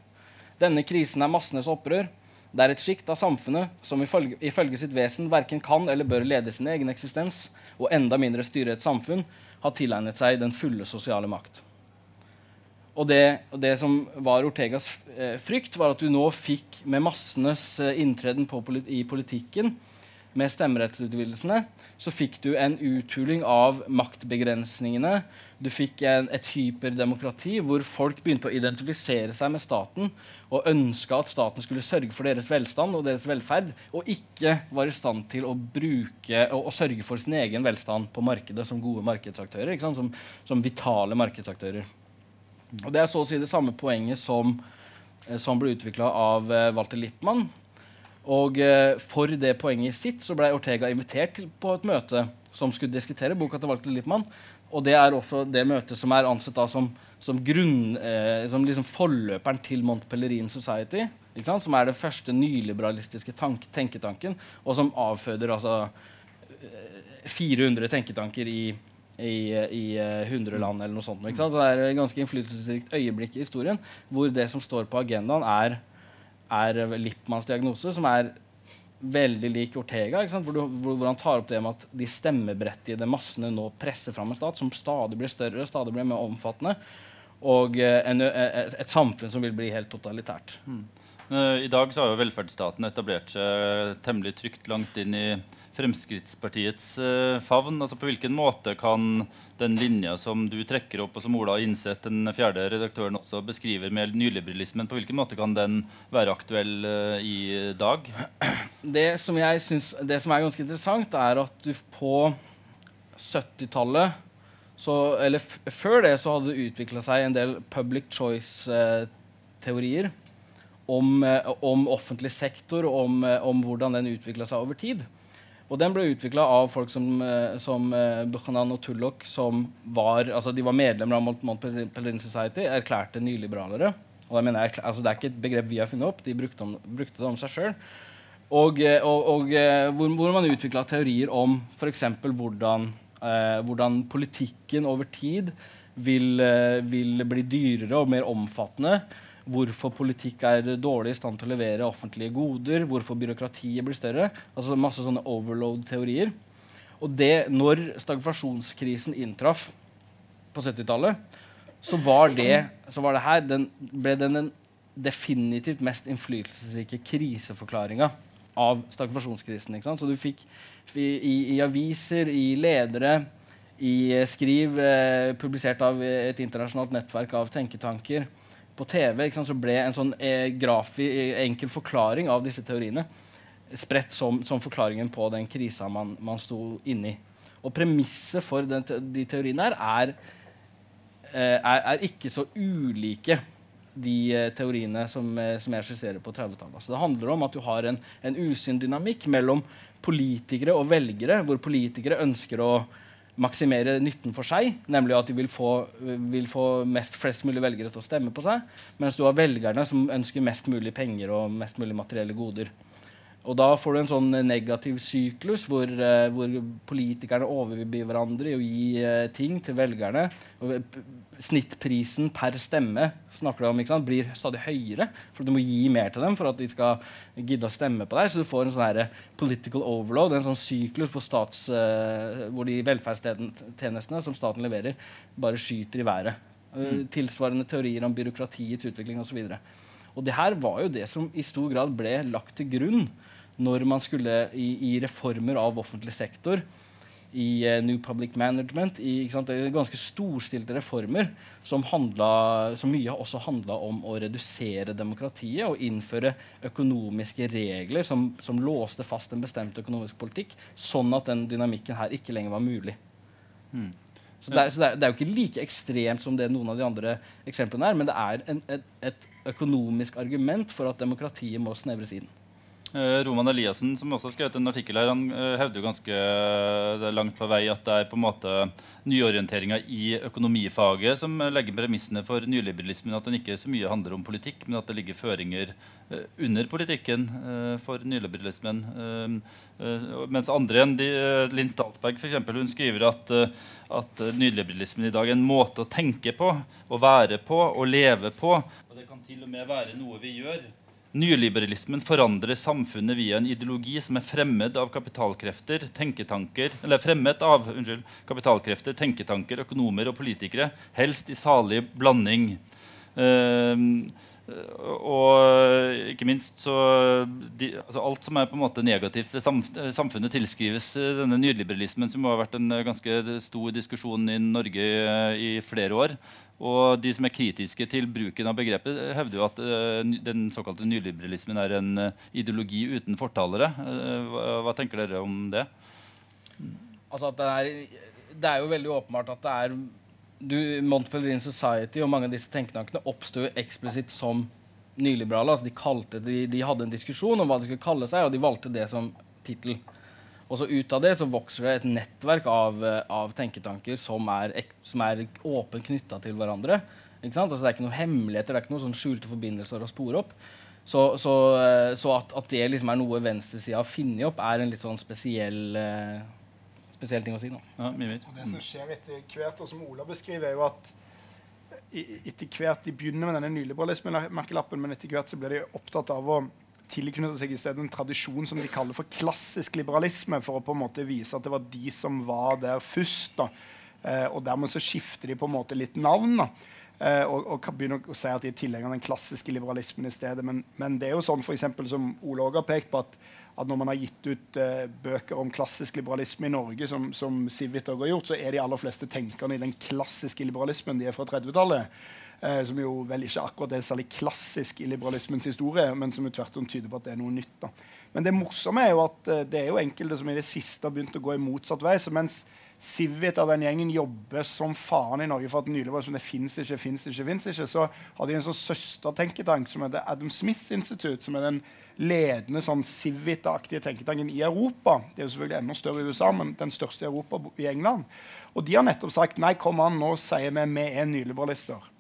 Denne krisen er massenes opprør. Det er et sjikt av samfunnet som ifølge, ifølge sitt vesen verken kan eller bør lede sin egen eksistens, og enda mindre styre et samfunn, har tilegnet seg den fulle sosiale makt. Og det, det som var Ortegas eh, frykt, var at du nå fikk med massenes eh, inntreden politi i politikken med stemmerettsutvidelsene, så fikk du en uthuling av maktbegrensningene. Du fikk en, et hyperdemokrati hvor folk begynte å identifisere seg med staten og ønska at staten skulle sørge for deres velstand og deres velferd, og ikke var i stand til å bruke og, og sørge for sin egen velstand på markedet som gode markedsaktører. Som, som, vitale markedsaktører. Og Det er så å si det samme poenget som, eh, som ble utvikla av uh, Walter Lippmann og eh, for det poenget sitt så ble Ortega invitert til, på et møte som skulle diskutere boka til Walter Lippmann. Og det er også det møtet som er ansett som, som, grunn, eh, som liksom forløperen til Montpellerin Society. Som er den første nyliberalistiske tank, tenketanken, og som avføder altså 400 eh, tenketanker i, i, i 100 land eller noe sånt. Så det er et ganske innflytelsesrikt øyeblikk i historien hvor det som står på agendaen, er er Lippmanns diagnose, som er veldig lik Ortega. Hvor, du, hvor, hvor, han tar opp det med at de stemmeberettigede massene nå presser fram en stat som stadig blir større, stadig blir mer omfattende, og eh, en, et, et, samfunn som vil bli helt totalitært. Mm. Eh, I dag så har jo velferdsstaten etablert seg temmelig trygt langt inn i Fremskrittspartiets eh, favn. Altså På hvilken måte kan den linja som du trekker opp, og som Ola innsett, den fjerde redaktøren også beskriver med nyliberalismen, på hvilken måte kan den være aktuell eh, i dag? Det som, jeg synes, det som er ganske interessant, er at du på 70-tallet Eller før det så hadde det utvikla seg en del public choice-teorier om, eh, om, offentlig sektor og om, om hvordan den utvikla seg over tid. Og den ble utvikla av folk som, eh, som Buchanan og Tulloch, som var, altså de var medlemmer av Mont Pelerin Society, erklærte nyliberalere. Og jeg mener, altså Det er ikke et begrep vi har funnet opp, de brukte, om, brukte det om seg sjøl. Og, og, og hvor, hvor, man utvikla teorier om f.eks. Hvordan, eh, hvordan politikken over tid vil, vil bli dyrere og mer omfattende hvorfor politikk er dårlig i stand til å levere offentlige goder, hvorfor byråkratiet blir større. altså Masse sånne overload-teorier. Og det, når stagflasjonskrisen inntraff på 70-tallet, så var det, så var det her den, ble den den definitivt mest innflytelsesrike kriseforklaringa av stagflasjonskrisen. Så du fikk i, i, aviser, i ledere, i skriv eh, publisert av et internasjonalt nettverk av tenketanker, på TV sant, så ble en sånn eh, grafi, eh, enkel forklaring av disse teoriene spredt som, som forklaringen på den krisa man, man sto inni. Og premisset for den, de teoriene her er, eh, er, er, ikke så ulike de eh, teoriene som, som jeg skisserer på 30-tallet. Altså det handler om at du har en, en usynn dynamikk mellom politikere og velgere, hvor politikere ønsker å maksimere nytten for seg, nemlig at de vil få, vil få mest flest mulig velgere til å stemme på seg, mens du har velgerne som ønsker mest mulig penger og mest mulig materielle goder. Og da får du en sånn negativ syklus hvor, uh, hvor politikerne overbyr hverandre i å gi uh, ting til velgerne. Og snittprisen per stemme snakker du om, blir stadig høyere. For du må gi mer til dem for at de skal gidde å stemme på deg. Så du får en sånn her political overload, en sånn syklus stats, hvor de velferdstjenestene som staten leverer, bare skyter i været. Mm. Tilsvarende teorier om byråkratiets utvikling osv. Og, så og det her var jo det som i stor grad ble lagt til grunn når man skulle i, i reformer av offentlig sektor, i uh, New Public Management, i ganske storstilte reformer som, handla, som mye også handla om å redusere demokratiet og innføre økonomiske regler som, som, låste fast en bestemt økonomisk politikk, sånn at den dynamikken her ikke lenger var mulig. Mm. Så, det er, så det, er, det er, jo ikke like ekstremt som det noen av de andre eksemplene er, men det er en, et, et økonomisk argument for at demokratiet må snevres inn. Eh, Roman Eliassen, som også har skrevet en artikkel her, han uh, hevder jo ganske uh, langt på vei at det er på en måte nyorienteringa i økonomifaget som legger premissene for nyliberalismen. At den ikke så mye handler om politikk, men at det ligger føringer under politikken for nyliberalismen. mens andre enn Linn Statsberg for eksempel, hun skriver at, at nyliberalismen i dag er en måte å tenke på, å være på og leve på. Og det kan til og med være noe vi gjør. Nyliberalismen forandrer samfunnet via en ideologi som er fremmed av kapitalkrefter, tenketanker, eller fremmed av unnskyld, kapitalkrefter, tenketanker, økonomer og politikere, helst i salig blanding. Uh, og ikke minst så de, altså Alt som er på en måte negativt ved samfunnet, tilskrives denne nyliberalismen, som har vært en ganske stor diskusjon i Norge i flere år. Og de som er kritiske til bruken av begrepet, hevder jo at den såkalte nyliberalismen er en ideologi uten fortalere. Hva, hva, tenker dere om det? Altså at det er, det er jo veldig åpenbart at det er du, Montpellerin Society og mange av disse tenketankene oppsto eksplisitt som nyliberale. Altså de, kalte, de, de, hadde en diskusjon om hva de skulle kalle seg, og de valgte det som tittel. Og så ut av det så vokser det et nettverk av, eh, av tenketanker som er, som er åpent knytta til hverandre. Altså, det er ikke noen hemmeligheter, det er ikke noen sånn skjulte forbindelser å spore opp. Så, så, eh, så at, at, det liksom er noe venstresida har funnet opp, er en litt sånn spesiell, uh, spesiell ting å si. nå. Ja, og det som skjer etter hvert, og som Ola beskriver, er jo at etter hvert De begynner med denne nyliberalismen-merkelappen, men etter hvert så blir de opptatt av å tilknytte seg i stedet en tradisjon som de kaller for klassisk liberalisme, for å på en måte vise at det var de som var der først. da. Eh, og dermed så skifter de på en måte litt navn. da. Eh, og, og begynner å si at de er tilhengere av den klassiske liberalismen i stedet. Men, men det er jo sånn for eksempel, som Ole òg har pekt på, at, at når man har gitt ut eh, bøker om klassisk liberalisme i Norge, som, som Civit har gjort, så er de aller fleste tenkerne i den klassiske liberalismen. De er fra 30-tallet. Eh, som jo vel ikke akkurat er særlig klassisk i liberalismens historie, men som jo tvert om tyder på at det er noe nytt. da. Men det morsomme er jo at eh, det er jo enkelte som i det siste har begynt å gå i motsatt vei. så mens Civit av den gjengen jobber som faen i Norge for at nylig var det fins ikke, fins ikke, fins ikke, så har de en sånn søstertenketank som heter Adam Smith Institute, som er den ledende sånn Civita-aktige tenketanken i Europa. Det er jo selvfølgelig enda større i USA, men den største i Europa i England. Og de har nettopp sagt nei, kom an, nå sier vi vi er nyliberalister.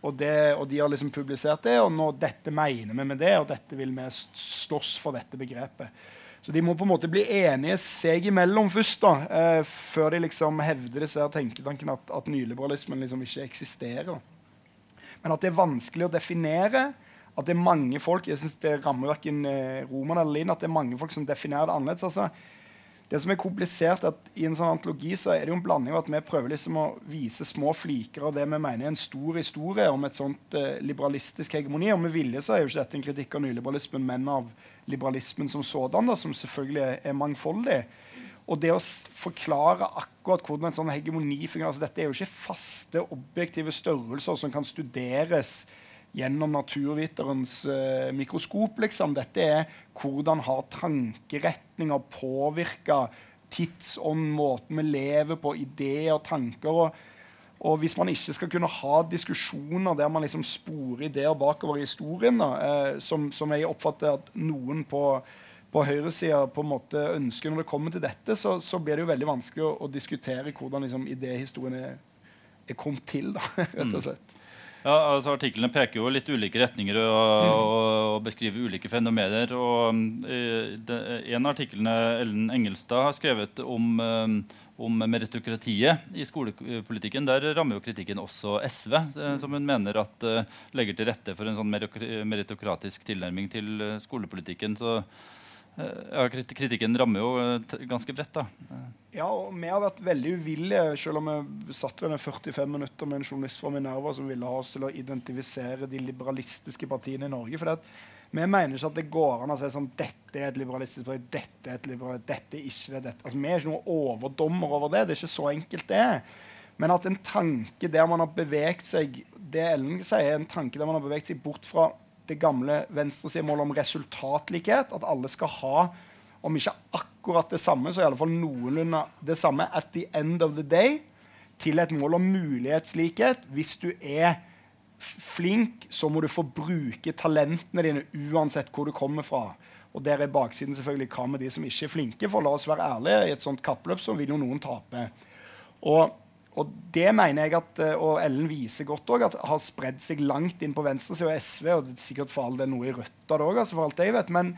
Og, det, og, de har liksom publisert det, og nå dette mener vi med det, og dette vil vi slåss for dette begrepet. Så de må på en måte bli enige seg imellom først, da, eh, før de liksom hevder disse tenketankene at, at nyliberalismen liksom ikke eksisterer. Men at det er vanskelig å definere. At det er mange folk jeg synes det rammer verken eh, Roman eller Linn, at det er mange folk som definerer det annerledes. altså det som er komplisert, er at I en sånn antologi så er det jo en blanding av at vi prøver liksom å vise små fliker av det vi mener er en stor historie om et sånt eh, liberalistisk hegemoni. Og med vilje så er jo ikke dette en kritikk av nyliberalismen, men av liberalismen som sådan, da, som selvfølgelig er, mangfoldig. Og det å forklare akkurat hvordan en sånn hegemoni fungerer altså Dette er jo ikke faste, objektive størrelser som kan studeres gjennom naturviterens uh, mikroskop. liksom. Dette er hvordan har tankeretninger påvirka tidsånd, måten vi lever på, ideer, tanker. og og hvis man ikke skal kunne ha diskusjoner der man liksom sporer ideer bakover i historien, da, eh, som, som, jeg oppfatter at noen på, på høyresida ønsker når det kommer til dette, så, så blir det jo veldig vanskelig å, å diskutere hvordan liksom, idéhistorien er, er kommet til. Da, rett og mm. slett. Ja, altså Artiklene peker jo litt ulike retninger og, og, og beskriver ulike fenomener. og uh, En av artiklene Ellen Engelstad har skrevet om, uh, om meritokratiet i skolepolitikken, der rammer jo kritikken også SV, uh, som hun mener at legger til rette for en sånn meritokratisk tilnærming til skolepolitikken. så ja, kritikken rammer jo ganske bredt. da. Ja, og vi har vært veldig uvillige, selv om vi satt ved 45 minutter med en journalist fra Minerva som ville ha oss til å identifisere de liberalistiske partiene i Norge. for vi mener ikke at det går an å si sånn dette er et liberalistisk parti, dette er et liberalistisk, dette er ikke det, dette. Altså, Vi er ikke noen overdommer over det. Det er ikke så enkelt, det. Men at en tanke der man har beveget seg det Ellen sier, en tanke der man har beveget seg bort fra det gamle venstresidemålet om resultatlikhet. At alle skal ha, om ikke akkurat det samme, så i alle fall noenlunde det samme at the end of the day. Til et mål om mulighetslikhet. Hvis du er flink, så må du få bruke talentene dine uansett hvor du kommer fra. Og der er baksiden selvfølgelig hva med de som ikke er flinke? For la oss være ærlige, i et sånt kappløp så vil jo noen tape. Og og det mener jeg at, eh, og Ellen viser godt også, at har spredd seg langt inn på venstresida og SV. Og det er sikkert for all del noe i Rødt òg, altså, for alt jeg vet. Men,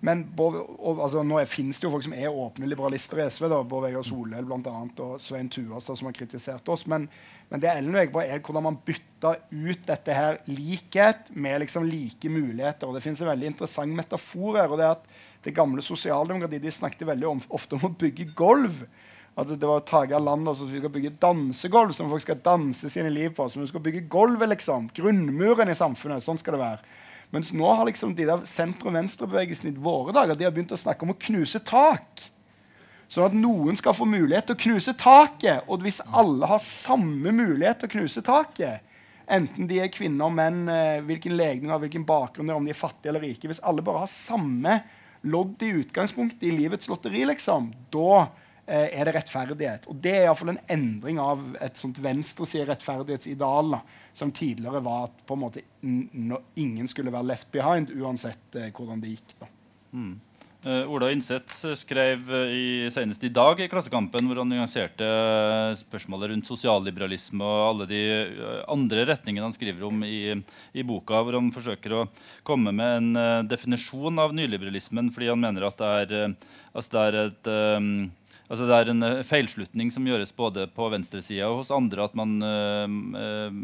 men og, altså, nå finnes det jo folk som er åpne liberalister i SV. da, Bård Vegar Solhjell bl.a. og Svein Tuastad som har kritisert oss. Men, men det Ellen veker på, er hvordan man bytter ut dette her likhet med liksom like muligheter. Og det finnes en veldig interessant metafor her. og det er at det gamle sosialdemokratiet de snakket veldig om, ofte om å bygge gulv. At det var Tage Erlander som skal bygge dansegulv som folk skal danse sine liv på. Som skal bygge gulvet, liksom. Grunnmuren i samfunnet. Sånn skal det være. Mens nå har liksom de der sentrum-venstre-bevegelsene i våre dager de har begynt å snakke om å knuse tak. Sånn at noen skal få mulighet til å knuse taket. Og hvis alle har samme mulighet til å knuse taket, enten de er kvinner menn, eh, hvilken legning hvilken bakgrunn om de er fattige eller rike Hvis alle bare har samme lodd i utgangspunktet i livets lotteri, liksom, da er det rettferdighet. Og Det er iallfall en endring av et sånt venstreside rettferdighetsideal som tidligere var at på en måte ingen skulle være left behind, uansett eh, hvordan det gikk. da. Mm. Uh, Ola Innseth skrev uh, i, senest i dag i Klassekampen hvor han nyanserte uh, spørsmålet rundt sosialliberalisme og alle de andre retningene han skriver om i, i, boka, hvor han forsøker å komme med en definisjon av nyliberalismen fordi han mener at det er, altså det er et um, Altså det er en eh, feilslutning som gjøres både på venstresida og hos andre at man, eh,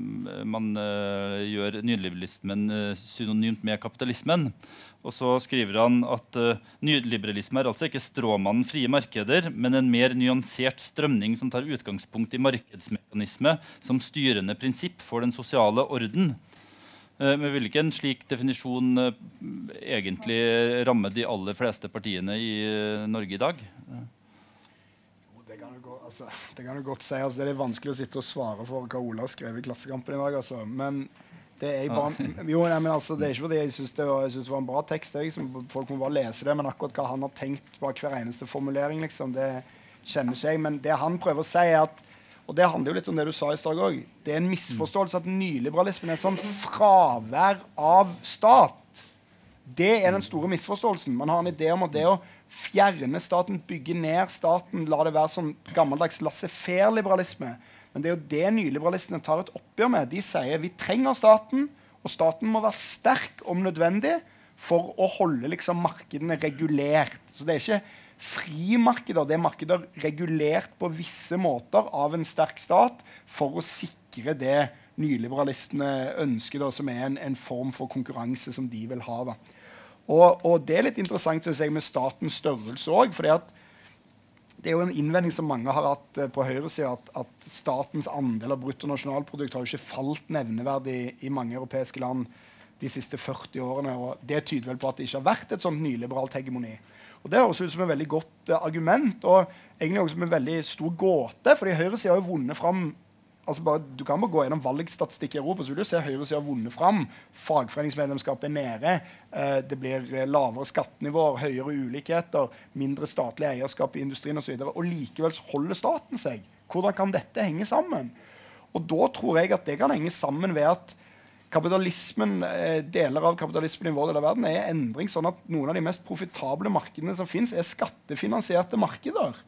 man eh, gjør nyliberalismen eh, synonymt med kapitalismen. Og så skriver han at nyliberalisme er altså ikke stråmannen frie markeder, men en mer nyansert strømning som tar utgangspunkt i markedsmekanisme som styrende prinsipp for den sosiale orden. Men vil ikke en slik definisjon egentlig ramme de aller fleste partiene i Norge i dag? Det kan jo gå- altså, det kan du godt si. Altså, det er vanskelig å sitte og svare for hva Ola har skrevet i Klassekampen i dag. Altså. Men det er, bare, jo, nei, men altså, det er ikke fordi jeg syns det, det var en bra tekst. Liksom, folk må bare lese det. Men akkurat hva han har tenkt bak hver eneste formulering, liksom, det kjenner ikke jeg. Men det han prøver å si, er at og det handler jo litt om det du sa i stad òg. Det er en misforståelse at nyliberalismen er sånn fravær av stat. Det er den store misforståelsen. Man har en idé om at det å fjerne staten, bygge ned staten, la det være sånn gammeldags laissez-faire-liberalisme. Men det er jo det nyliberalistene tar et oppgjør med. De sier vi trenger staten, og staten må være sterk om nødvendig for å holde liksom, markedene regulert. Så det er ikke frimarkeder. Det er markeder regulert på visse måter av en sterk stat for å sikre det nyliberalistene ønsker, da, som er en, en form for konkurranse som de vil ha. da. Og, og det er litt interessant synes jeg, med statens størrelse òg. Det er jo en innvending som mange har hatt eh, på høyresida, at, at statens andel av bruttonasjonalprodukt har jo ikke falt nevneverdig i mange europeiske land de siste 40 årene. og Det tyder vel på at det ikke har vært et sånt nyliberalt hegemoni. Og Det høres ut som et veldig godt uh, argument, og egentlig også som en veldig stor gåte. fordi høyresida har jo vunnet fram altså bare, Du kan bare gå gjennom valgstatistikk i Europa, så vil du se høyresida vunnet fram. Fagforeningsmedlemskapet er nede. Eh, det blir eh, lavere skattenivåer, høyere ulikheter, mindre statlig eierskap i industrien osv. Og, så og likevel så holder staten seg. Hvordan kan dette henge sammen? Og da tror jeg at det kan henge sammen ved at kapitalismen, eh, deler av kapitalismen i vår del av verden er i endring, sånn at noen av de mest profitable markedene som fins, er skattefinansierte markeder.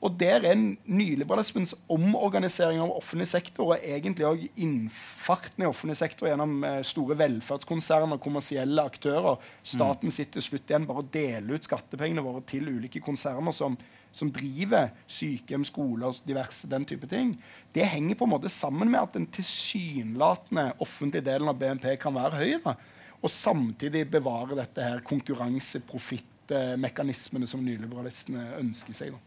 Og der er nyliberalismens omorganisering av offentlig sektor og egentlig òg innfarten i offentlig sektor gjennom eh, store velferdskonsern og kommersielle aktører. Staten sitter til slutt igjen bare og deler ut skattepengene våre til ulike konserner som, som driver sykehjem, skoler, diverse den type ting. Det henger på en måte sammen med at den tilsynelatende offentlige delen av BNP kan være høy. da, Og samtidig bevare dette her konkurranse-profittmekanismene som nyliberalistene ønsker seg. da.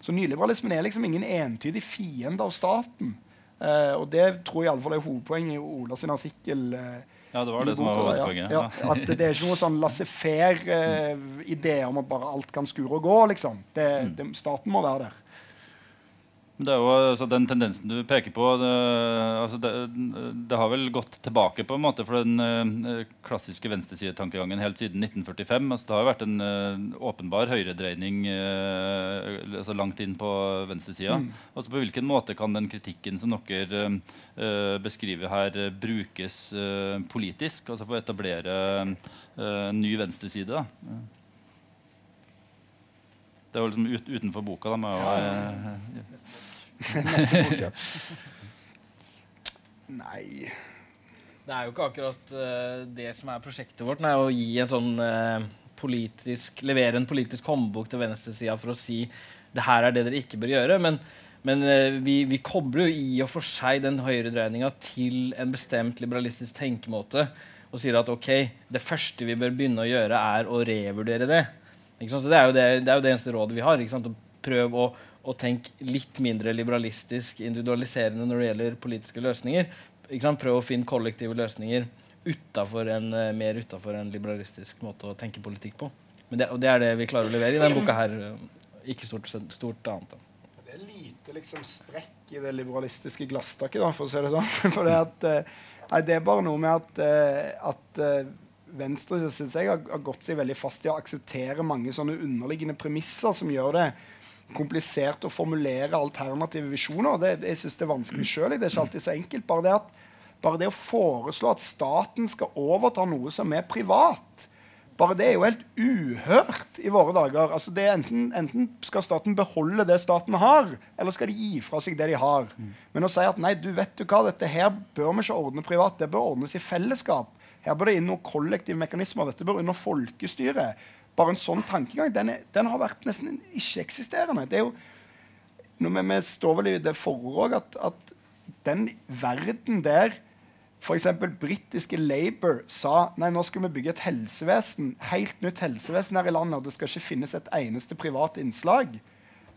Så nyliberalismen er liksom ingen entydig fiende av staten. Eh, og det tror jeg i alle fall er hovedpoenget i Ola sin artikkel. Eh, Ja, det var det boka, som var hovedpoenget. Ja, ja, at det, er ikke noe sånn laissez-faire-idé om at bare alt kan skure og gå. liksom. Det, det, staten må være der. Det er jo altså, Den tendensen du peker på, det, altså, det, det har vel gått tilbake på en måte for den uh, klassiske venstresidetankegangen helt siden 1945. Altså, det har jo vært en uh, åpenbar høyredreining uh, altså, langt inn på venstresida. Altså, på hvilken måte kan den kritikken som dere beskriver her, brukes politisk? Altså for å etablere en ny venstreside? da? Det er jo liksom ut, utenfor boka. da, med å, eh, Neste bok, ja. Nei Det er jo ikke akkurat uh, det som er prosjektet vårt. Det er å gi en sånn uh, politisk, levere en politisk håndbok til venstresida for å si det her er det dere ikke bør gjøre. Men, men uh, vi, vi kobler jo i og for seg den høyredreininga til en bestemt liberalistisk tenkemåte og sier at ok, det første vi bør begynne å gjøre, er å revurdere det. Ikke sant? Så det er, jo det, det er jo det eneste rådet vi har. Ikke sant? Å prøve å, å tenke litt mindre liberalistisk, individualiserende når det gjelder politiske løsninger. Prøve å finne kollektive løsninger utenfor en, eh, mer utafor en liberalistisk måte å tenke politikk på. Men det, og det er det vi klarer å levere i denne boka her. eh, Ikke stort, stort annet. Det er lite liksom sprekk i det liberalistiske glasstaket, for å si det sånn. For det, at, eh, nei, det er bare noe med at, at Venstre synes jeg har, har gått seg veldig fast i å akseptere mange sånne underliggende premisser som gjør det komplisert å formulere alternative visjoner. Det, jeg synes det er vanskelig sjøl. Det er ikke alltid så enkelt. Bare det, at, bare det å foreslå at staten skal overta noe som er privat, bare det er jo helt uhørt i våre dager. Altså det enten, enten skal staten beholde det staten har, eller skal de gi fra seg det de har. Men å si at nei, du vet du hva, dette her bør vi ikke ordne privat, det bør ordnes i fellesskap. Her bør det inn noen kollektive mekanismer. Dette bør under folkestyret. Bare en sånn tankegang den, er, den har vært nesten ikke-eksisterende. Det er jo, når vi, står vel i det forordet at, at den verden der F.eks. britiske Labour sa nei, nå skal vi bygge et helsevesen, helt nytt helsevesen her i landet, og det skal ikke finnes et eneste privat innslag.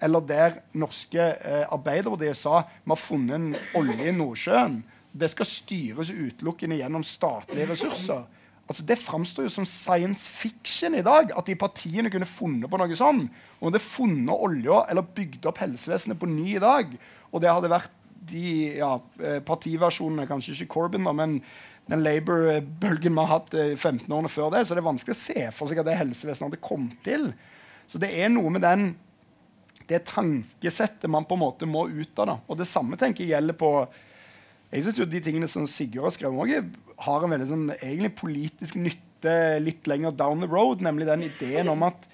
Eller der norske eh, Arbeiderpartiet sa vi har funnet en olje i Nordsjøen. Det skal styres utelukkende gjennom statlige ressurser. Altså, det framstår jo som science fiction i dag at de partiene kunne funnet på noe sånn. Om det funnet olja eller bygd opp helsevesenet på ny i dag, og det hadde vært de ja, eh, partiversjonene, kanskje ikke Corbyn, da, men den Labour-bølgen vi har hatt de eh, 15 årene før det, så det er vanskelig å se for seg at det helsevesenet hadde kommet til. Så det er noe med den, det tankesettet man på en måte må ut av. da. Og det samme tenker jeg gjelder på jeg synes jo De tingene som Sigurd har skrevet, har en veldig sånn, egentlig politisk nytte litt lenger down the road. Nemlig den ideen om at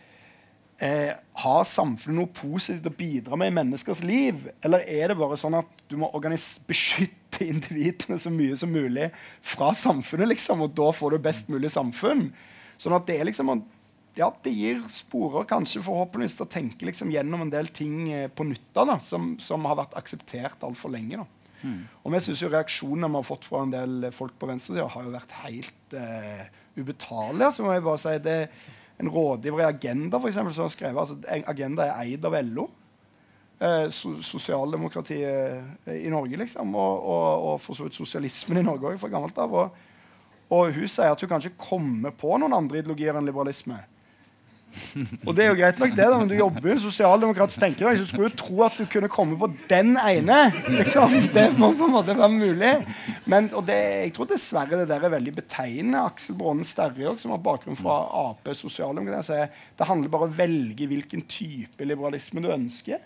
eh, har samfunnet noe positivt å bidra med i menneskers liv? Eller er det bare sånn at du må beskytte individene så mye som mulig fra samfunnet, liksom, og da får du best mulig samfunn? Sånn at det er liksom ja, det gir sporer, kanskje forhåpentligvis, til å tenke liksom, gjennom en del ting eh, på nytta da, som, som, har vært akseptert altfor lenge. da. Mm. Og vi synes jo Reaksjonene vi har fått fra en del folk på venstresida, har jo vært helt uh, ubetalelige. Så må jeg bare si det en rådgiver i Agenda for eksempel, som har skrevet altså, Agenda er eid av LO. Eh, sosialdemokratiet i Norge, liksom. Og, og, og for så vidt sosialismen i Norge òg, fra gammelt av. Og, og, hun sier at hun kan ikke komme på noen andre ideologier enn liberalisme. Og det er jo greit nok, det, da, men du jobber jo sosialdemokratisk tenker så skulle du tro at du kunne komme på den ene. Liksom. Det må på en måte være mulig. Men, og det, jeg tror dessverre det der er veldig betegnende. Aksel Brånen Sterre, som har bakgrunn fra Ap sosialdemokrati, det handler bare om å velge hvilken type liberalisme du ønsker.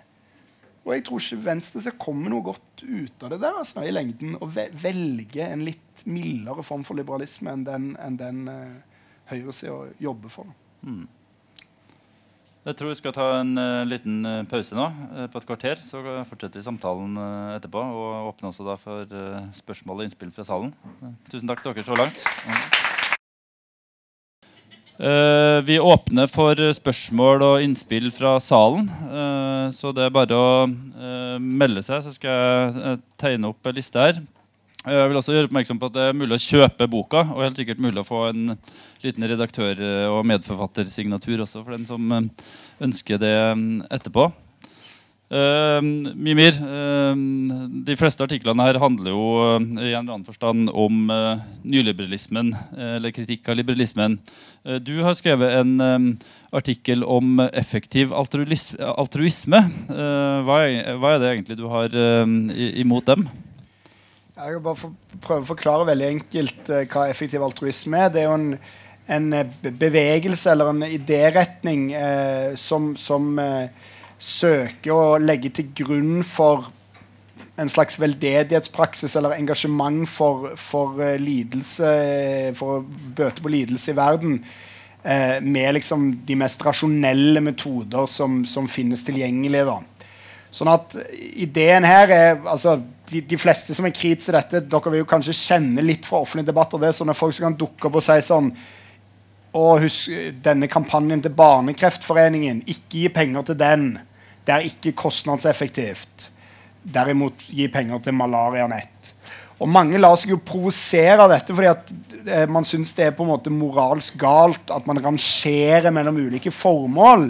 Og jeg tror ikke Venstre skal komme noe godt ut av det der altså, i lengden. Å velge en litt mildere form for liberalisme enn den, enn den uh, høyresida jobber for. Mm. Jeg tror vi skal ta en uh, liten uh, pause nå, uh, på et kvarter. Så fortsetter vi samtalen etterpå. Og åpner også da for spørsmål og innspill fra salen. tusen takk til dere så langt. vi åpner for spørsmål og innspill fra salen. så det er bare å melde seg, så skal jeg tegne opp en liste her. Jeg vil også gjøre oppmerksom på at det er mulig å kjøpe boka, og helt sikkert mulig å få en liten redaktør- og medforfattersignatur også for den som eh, ønsker det mm, etterpå. Uh, Mimir, uh, de fleste artiklene her handler jo uh, i en eller annen forstand om nyliberalismen, eller kritikk av liberalismen. du har skrevet en artikkel om effektiv altruisme. Hva er, hva, er, det egentlig du har imot dem? Jeg vil bare for, prøve å forklare veldig enkelt uh, hva effektiv altruisme er. Det er jo en, en eh, bevegelse eller en idéretning uh, som, som uh, søker å legge til grunn for en slags veldedighetspraksis eller engasjement for, for lidelse, for å bøte på lidelse i verden. med liksom de mest rasjonelle metoder som, som finnes tilgjengelige. Sånn at ideen her er altså, de, de, fleste som er kritiske til dette, dere vil jo kanskje kjenne litt fra offentlig debatt. og det er sånne folk som kan dukke opp og si sånn og husk denne kampanjen til Barnekreftforeningen. Ikke gi penger til den. Det er ikke kostnadseffektivt. Derimot gi penger til Malarianett. Og Mange lar seg jo provosere av dette fordi at eh, man syns det er på en måte moralsk galt at man rangerer mellom ulike formål.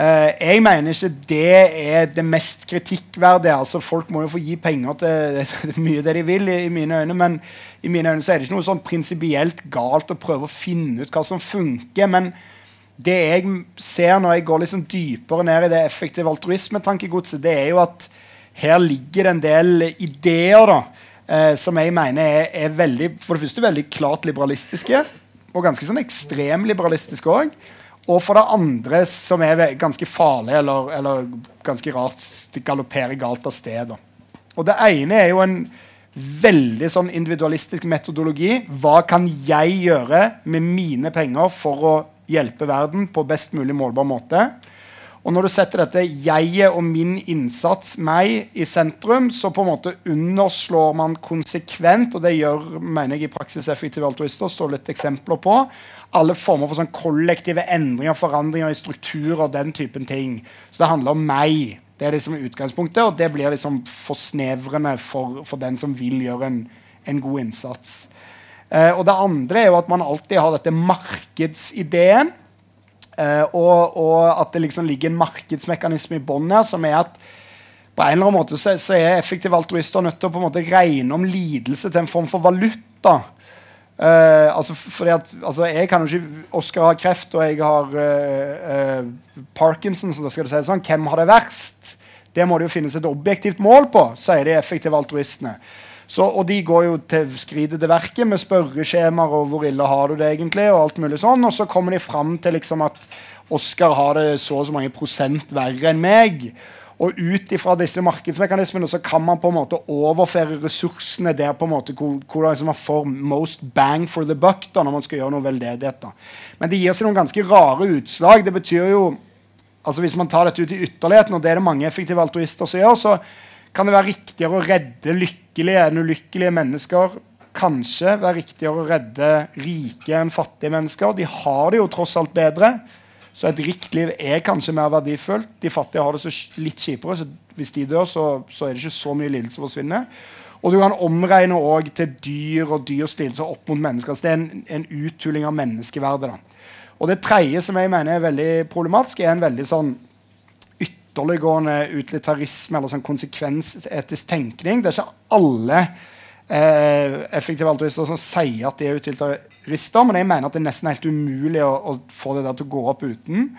Uh, jeg mener ikke det er det mest kritikkverdige. altså Folk må jo få gi penger til mye det de vil, i, i, mine øyne. Men i mine øyne så er det ikke noe sånn prinsipielt galt å prøve å finne ut hva som funker. Men det jeg ser når jeg går liksom dypere ned i det effektive altruismetankegodset, det er jo at her ligger det en del ideer da, uh, som jeg mener er, er, veldig, for det første veldig klart liberalistiske, og ganske sånn ekstremliberalistiske òg. Og for det andre, som er ganske farlig, eller, eller ganske rart, det galopperer galt av sted. Og det ene er jo en veldig sånn individualistisk metodologi. Hva kan jeg gjøre med mine penger for å hjelpe verden på best mulig målbar måte? Og når du setter dette jeget og min innsats, meg, i sentrum, så på en måte underslår man konsekvent, og det gjør mener jeg i praksis effektive altruister, står litt eksempler på, alle former for sånn kollektive endringer, forandringer i struktur og den typen ting. Så det handler om meg. Det er liksom utgangspunktet, og det blir liksom forsnevrende for, for den som vil gjøre en, en god innsats. Eh, og det andre er jo at man alltid har dette markedsideen. Eh, og, og, at det liksom ligger en markedsmekanisme i bånn her, som er at på en eller annen måte så, så er effektive altruister nødt til å på en måte regne om lidelse til en form for valuta. Uh, altså fordi at altså Jeg kan jo ikke Oscar har kreft, og jeg har uh, Parkinson. så da skal si sånn, Hvem har det verst? Det må det jo finnes et objektivt mål på, sier de effektive altruistene. Så, og de går jo til skridet til verket med spørreskjemaer og 'hvor ille har du det egentlig?' og alt mulig sånn. Og så kommer de fram til liksom at Oskar har det så og så mange prosent verre enn meg. Og ut ifra disse markedsmekanismene så kan man på en måte overføre ressursene der på en måte hvor, hvor liksom man får most bang for the buck da, når man skal gjøre noe veldedighet. da. Men det gir seg noen ganske rare utslag. Det betyr jo altså Hvis man tar dette ut i ytterligheten, og det er det mange effektive altruister som gjør, så kan det være riktigere å redde lykkelige enn ulykkelige mennesker? Kanskje være riktigere å redde rike enn fattige mennesker? De har det jo tross alt bedre. Så et rikt liv er kanskje mer verdifullt. De fattige har det så litt kjipere, så hvis de dør, så, så er det ikke så mye lidelse forsvinner. Og du kan omregne også til dyr og dyrs lidelser opp mot mennesker. Så det er en, en uthuling av menneskeverdet. Da. Og det tredje som jeg mener er veldig problematisk, er en veldig sånn ytterliggående utilitarisme eller sånn konsekvensetisk tenkning. Det er ikke alle eh, effektive altruister som sier at de er utilitarister, men jeg mener at det er nesten helt umulig å, å få det der til å gå opp uten.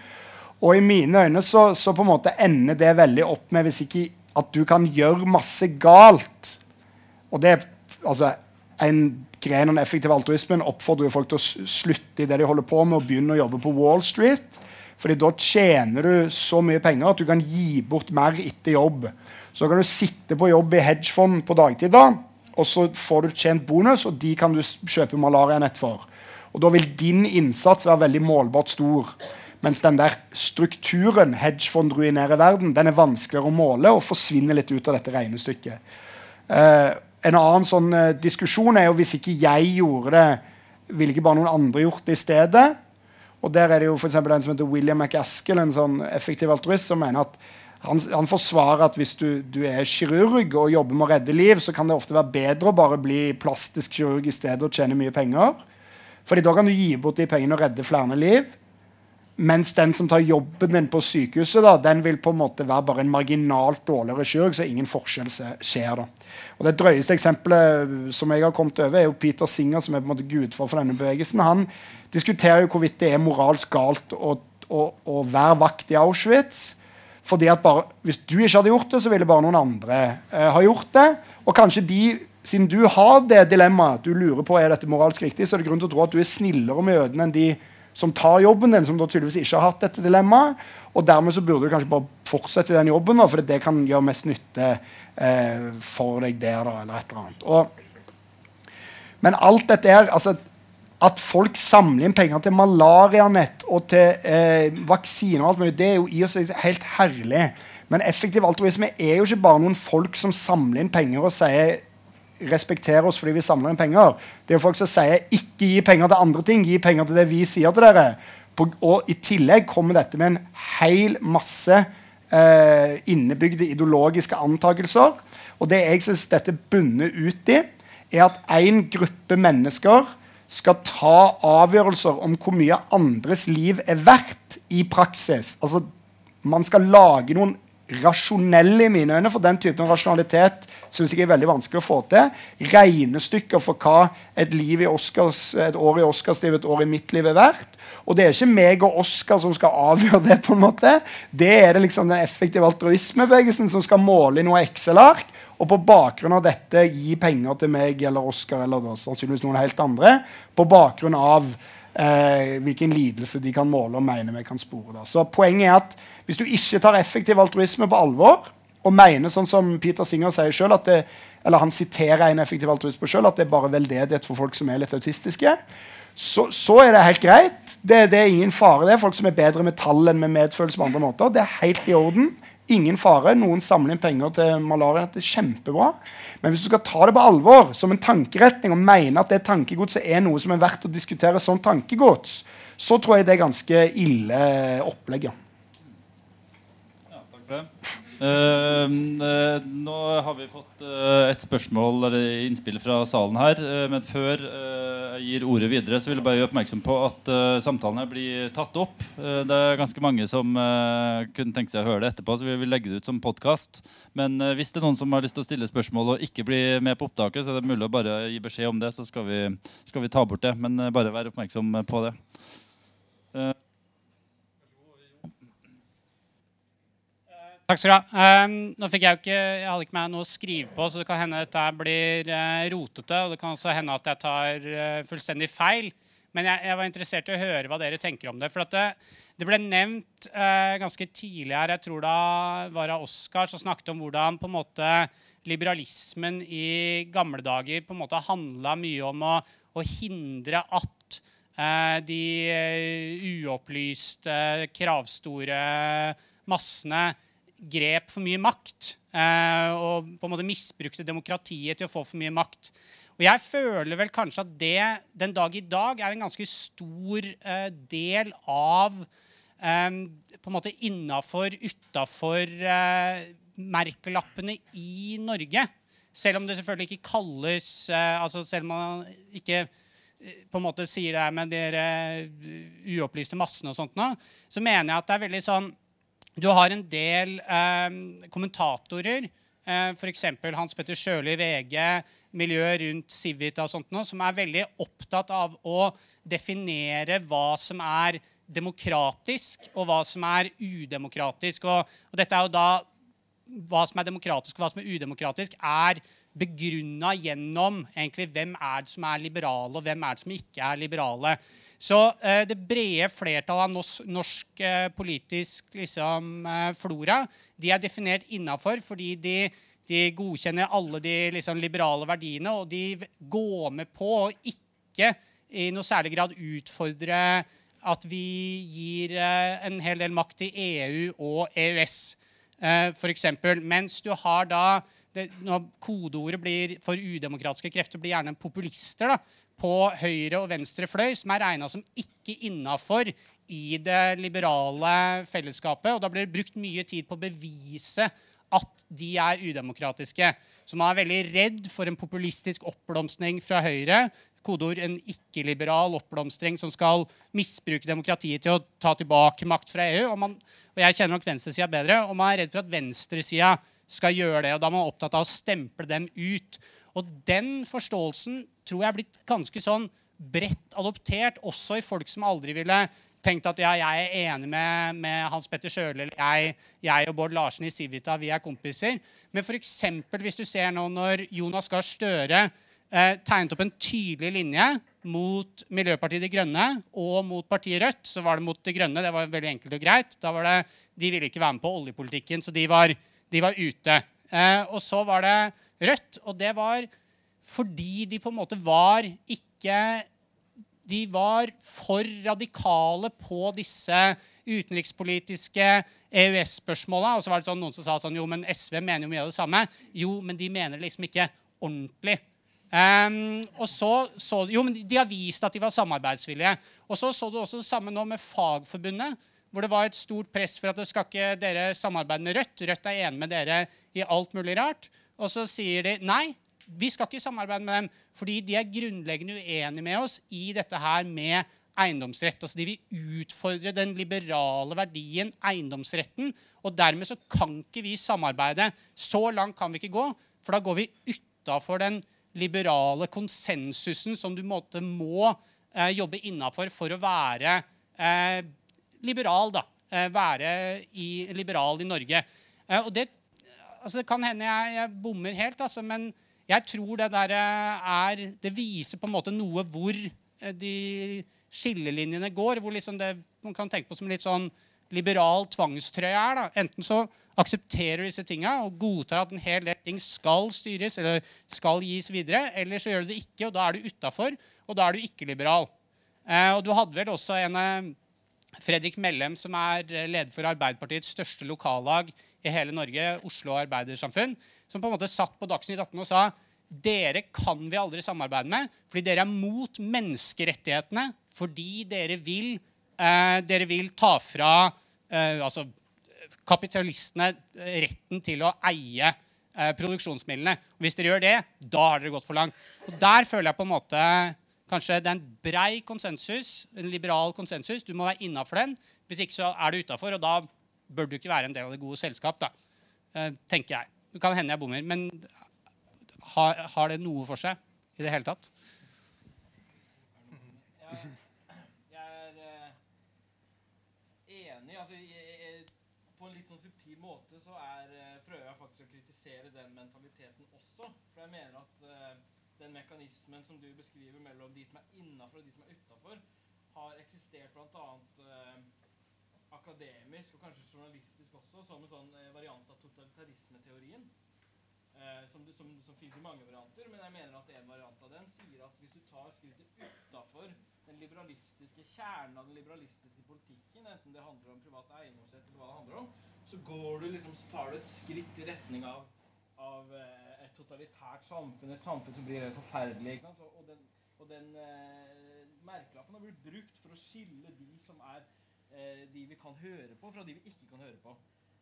Og i mine øyne så, så, på en måte ender det veldig opp med hvis ikke at du kan gjøre masse galt. Og det er altså en gren av den effektive altruismen oppfordrer folk til å slutte i det de holder på med, og begynne å jobbe på Wall Street. Fordi da tjener du så mye penger at du kan gi bort mer etter jobb. Så kan du sitte på jobb i hedgefond på dagtid, da, og så får du tjent bonus, og de kan du kjøpe malarianett for. Og Da vil din innsats være veldig målbart stor. Mens den der strukturen hedgefond ruinerer verden, den er vanskeligere å måle og forsvinner litt ut av dette regnestykket. Uh, en annen sånn uh, diskusjon er jo hvis ikke jeg gjorde det, ville ikke bare noen andre gjort det i stedet? Og der er det jo for en som heter William McAskill, en sånn effektiv altruist, som mener at han, han forsvarer at hvis du, du, er kirurg og jobber med å redde liv, så kan det ofte være bedre å bare bli plastisk kirurg i stedet og tjene mye penger. Fordi da kan du gi bort de pengene og redde flere liv. Mens den som tar jobben din på sykehuset, da, den vil på en måte være bare en marginalt dårligere kirurg, så ingen forskjell skjer. da. Og Det drøyeste eksempelet som jeg har kommet over, er jo Peter Singer, som er på en måte gudfar for denne bevegelsen. Han diskuterer jo hvorvidt det er moralsk galt å, å, å være vakt i Auschwitz. Fordi at bare, Hvis du ikke hadde gjort det, så ville bare noen andre eh, ha gjort det. Og kanskje de, siden du har det dilemmaet, du lurer på er dette moralsk riktig, så er det grunn til å tro at du er snillere med jødene enn de som tar jobben din, som da tydeligvis ikke har hatt dette dilemmaet. Og dermed så burde du kanskje bare fortsette i den jobben, da, for det kan gjøre mest nytte eh, for deg der, da, eller et eller annet. Og, men alt dette er altså at folk samler inn penger til malarianett og til eh, vaksiner, og alt mulig, det er jo i og seg helt herlig. Men effektiv altruisme er jo ikke bare noen folk som samler inn penger og sier respekter oss fordi vi samler inn penger. Det er jo folk som sier ikke gi penger til andre ting, gi penger til det vi sier til dere. På, og i tillegg kommer dette med en hel masse eh, innebygde ideologiske antakelser. Og det jeg syns dette bunner ut i, er at én gruppe mennesker skal ta avgjørelser om hvor mye andres liv er verdt i praksis. Altså, man skal lage noen rasjonelle i mine øyne, for den typen rasjonalitet syns jeg er veldig vanskelig å få til. Regnestykker for hva et, liv i Oscars, et år i Oscars liv, et år i mitt liv er verdt. Og det er ikke meg og Oscar som skal avgjøre det. på en måte. Det er det liksom den effektive altruismebevegelsen som skal måle i noe Excel-ark og på bakgrunn av dette gi penger til meg eller Oscar eller da, sannsynligvis noen helt andre, på bakgrunn av eh, hvilken lidelse de kan måle og mene vi kan spore. Da. Så poenget er at hvis du ikke tar effektiv altruisme på alvor, og mener sånn som Peter Singer sier selv, det, eller han siterer en effektiv altruist på selv, at det er bare veldedighet for folk som er litt autistiske, så, så er det helt greit. Det, det, er ingen fare. Det er folk som er bedre med tall enn med medfølelse på andre måter. Det er helt i orden. Ingen fare. Noen samler inn penger til malaria. Det er kjempebra. Men hvis du skal ta det på alvor som en tankeretning og mene at det tankegodset er noe som er verdt å diskutere som tankegods, så tror jeg det er ganske ille opplegg. Ja, takk for det. Uh, uh, nå har vi fått uh, et spørsmål eller innspill fra salen her. men før jeg gir ordet videre, så vil jeg bare gjøre oppmerksom på at samtalen her blir tatt opp. det er ganske mange som kunne tenke seg å høre det etterpå, så vi vil legge det ut som podkast. Men hvis det er noen som har lyst til å stille spørsmål og ikke bli med på opptaket, så er det mulig å bare gi beskjed om det, så skal vi, skal vi ta bort det. Men bare vær oppmerksom på det. Takk skal du ha. Um, nå fikk Jeg jo ikke, jeg hadde ikke med noe å skrive på, så det kan hende dette blir uh, rotete. Og det kan også hende at jeg tar uh, fullstendig feil. Men jeg, jeg, var interessert i å høre hva dere tenker om det. For det, det, ble nevnt uh, ganske tidlig her, jeg tror da var det Oskar som snakket om hvordan på en måte liberalismen i gamle dager på en måte handla mye om å, å hindre at de uopplyste, kravstore massene grep for mye makt eh, og på en måte misbrukte demokratiet til å få for mye makt. Og jeg føler vel kanskje at det den dag i dag er en ganske stor eh, del av eh, på en måte innafor, utafor merkelappene i Norge. Selv om det selvfølgelig ikke kalles altså Selv om man ikke på en måte sier det her med de uopplyste massene og sånt nå, så mener jeg at det er veldig sånn du har en del eh, kommentatorer, eh, f.eks. Hans Petter Sjøli i VG, miljøet rundt Civita og sånt, noe, som er veldig opptatt av å definere hva som er demokratisk, og hva som er udemokratisk. Og, og dette er jo da hva som er demokratisk og hva som er udemokratisk, er begrunna gjennom egentlig hvem er det som er liberale, og hvem er det som ikke er liberale. Så eh, det brede flertallet av norsk, norsk eh, politisk liksom, eh, flora de er definert innafor fordi de, de, godkjenner alle de liksom, liberale verdiene, og de går med på å ikke i noe særlig grad utfordre at vi gir eh, en hel del makt til EU og EØS, eh, f.eks. Mens du har da det, kodeordet blir for udemokratiske krefter blir gjerne populister da, på høyre og venstre fløy, som er regna som ikke innafor i det liberale fellesskapet. Og da blir det brukt mye tid på å bevise at de er udemokratiske. Så man er veldig redd for en populistisk oppblomstring fra Høyre. Kodeord en ikke-liberal oppblomstring som skal misbruke demokratiet til å ta tilbake makt fra EU. Og, man, og jeg kjenner nok venstresida bedre. Og man er redd for at venstresida skal gjøre det. og Da er man opptatt av å stemple dem ut. Og den forståelsen tror jeg er blitt ganske sånn bredt adoptert, også i folk som aldri ville tenkt at ja, jeg er enig med, med Hans Petter Sjøli eller jeg, jeg, og Bård Larsen i Civita, vi er kompiser. Men f.eks. hvis du ser nå når Jonas Gahr Støre eh, tegnet opp en tydelig linje mot Miljøpartiet De Grønne og mot partiet Rødt, så var det mot De Grønne. Det var veldig enkelt og greit. Da var det, De ville ikke være med på oljepolitikken, så de var de var ute. Eh, og så var det Rødt, og det var fordi de på en måte var ikke De var for radikale på disse utenrikspolitiske EØS-spørsmåla. Og så var det sånn, noen som sa sånn Jo, men SV mener jo mye av det samme. Jo, men de mener det liksom ikke ordentlig. Um, og så, så, jo, men De har vist at de var samarbeidsvillige. Og så så du også det samme nå med Fagforbundet hvor det var et stort press for at det skal ikke dere samarbeide med Rødt. Rødt er enig med dere i alt mulig rart. Og så sier de nei, vi skal ikke samarbeide med dem fordi de er grunnleggende uenige med oss i dette her med eiendomsrett. Altså De vil utfordre den liberale verdien eiendomsretten. Og dermed så kan ikke vi samarbeide. Så langt kan vi ikke gå, for da går vi utafor den liberale konsensusen som du måtte må eh, jobbe innafor for å være eh, liberal, da. Eh, være i, liberal i Norge. Eh, og det, altså, kan hende jeg, jeg bommer helt, altså, men jeg tror det der eh, er Det viser på en måte noe hvor de skillelinjene går. Hvor liksom det man kan tenke på som litt sånn liberal tvangstrøye er. da. Enten så aksepterer du disse tinga og godtar at en hel del ting skal styres eller skal gis videre, eller så gjør du det ikke, og da er du utafor, og da er du ikke liberal. Eh, og du hadde vel også en Fredrik Mellem, som er eh, leder for Arbeiderpartiets største lokallag i hele Norge, Oslo Arbeidersamfunn, som på en måte satt på Dagsnytt 18 og sa dere kan vi aldri samarbeide med fordi dere er mot menneskerettighetene fordi dere vil, eh, dere vil ta fra eh, altså, kapitalistene retten til å eie eh, produksjonsmidlene. Og hvis dere gjør det, da har dere gått for langt. Og Der føler jeg på en måte kanskje det er en brei konsensus, en liberal konsensus. Du må være innafor den. Hvis ikke så er du utafor, og da bør du ikke være en del av det gode selskap. da, eh, tenker jeg. Det kan hende jeg bommer, men har, har det noe for seg i det hele tatt? Jeg er eh, enig. altså På en litt sånn subtil måte så er, eh, prøver jeg faktisk å kritisere den mentaliteten også. For jeg mener at den mekanismen som du beskriver mellom de som er innafor og de som er utafor, har eksistert bl.a. Eh, akademisk og kanskje journalistisk også som en sånn eh, variant av totalitarismeteorien. Eh, som, som, som finnes i mange varianter, men jeg mener at en variant av den sier at hvis du tar skrittet utafor den liberalistiske kjernen av den liberalistiske politikken, enten det handler om privat eiendomsrett eller hva det handler om, så går du liksom, så tar du et skritt i retning av, av eh, et totalitært samfunn, et samfunn som blir forferdelig. ikke sant? Og, den, og den eh, merkelappen har blitt brukt for å skille de som er eh, de vi kan høre på, fra de vi ikke kan høre på.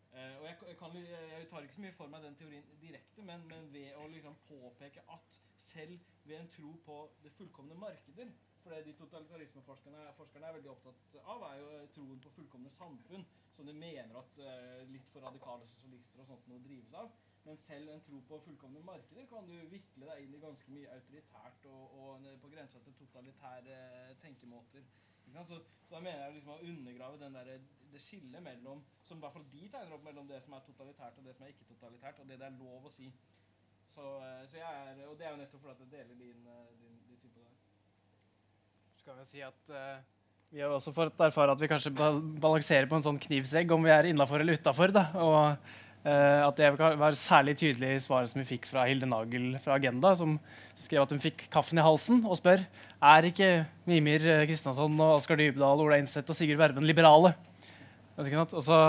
Eh, og jeg, jeg, kan, jeg, tar ikke så mye for meg den teorien direkte, men, men ved å liksom påpeke at selv ved en tro på det fullkomne markeder For det de totalitarismeforskerne er veldig opptatt av, er jo troen på fullkomne samfunn, som de mener at uh, litt for radikale sosialister og sånt må drives av. Men selv en tro på fullkomne markeder kan du vikle deg inn i ganske mye autoritært og, og på grensa til totalitære tenkemåter. Så, så, da mener jeg liksom å undergrave der, det skillet mellom Som i hvert fall de tegner opp mellom det som er totalitært og det som er ikke-totalitært, og det det er lov å si. Så, eh, så er, og det er jo nettopp fordi jeg deler din, eh, din, ditt syn på det. Så kan vi jo si at uh, vi har også fått erfare at vi kanskje balanserer på en sånn knivsegg om vi er innafor eller utafor. Og at det var særlig tydelig i svaret som vi fikk fra Hilde Nagel fra Agenda, som skrev at hun fikk kaffen i halsen og spør er ikke Mimir Kristiansson og Oskar Dybdahl, Ola Innseth og Sigurd Verben liberale. Og så,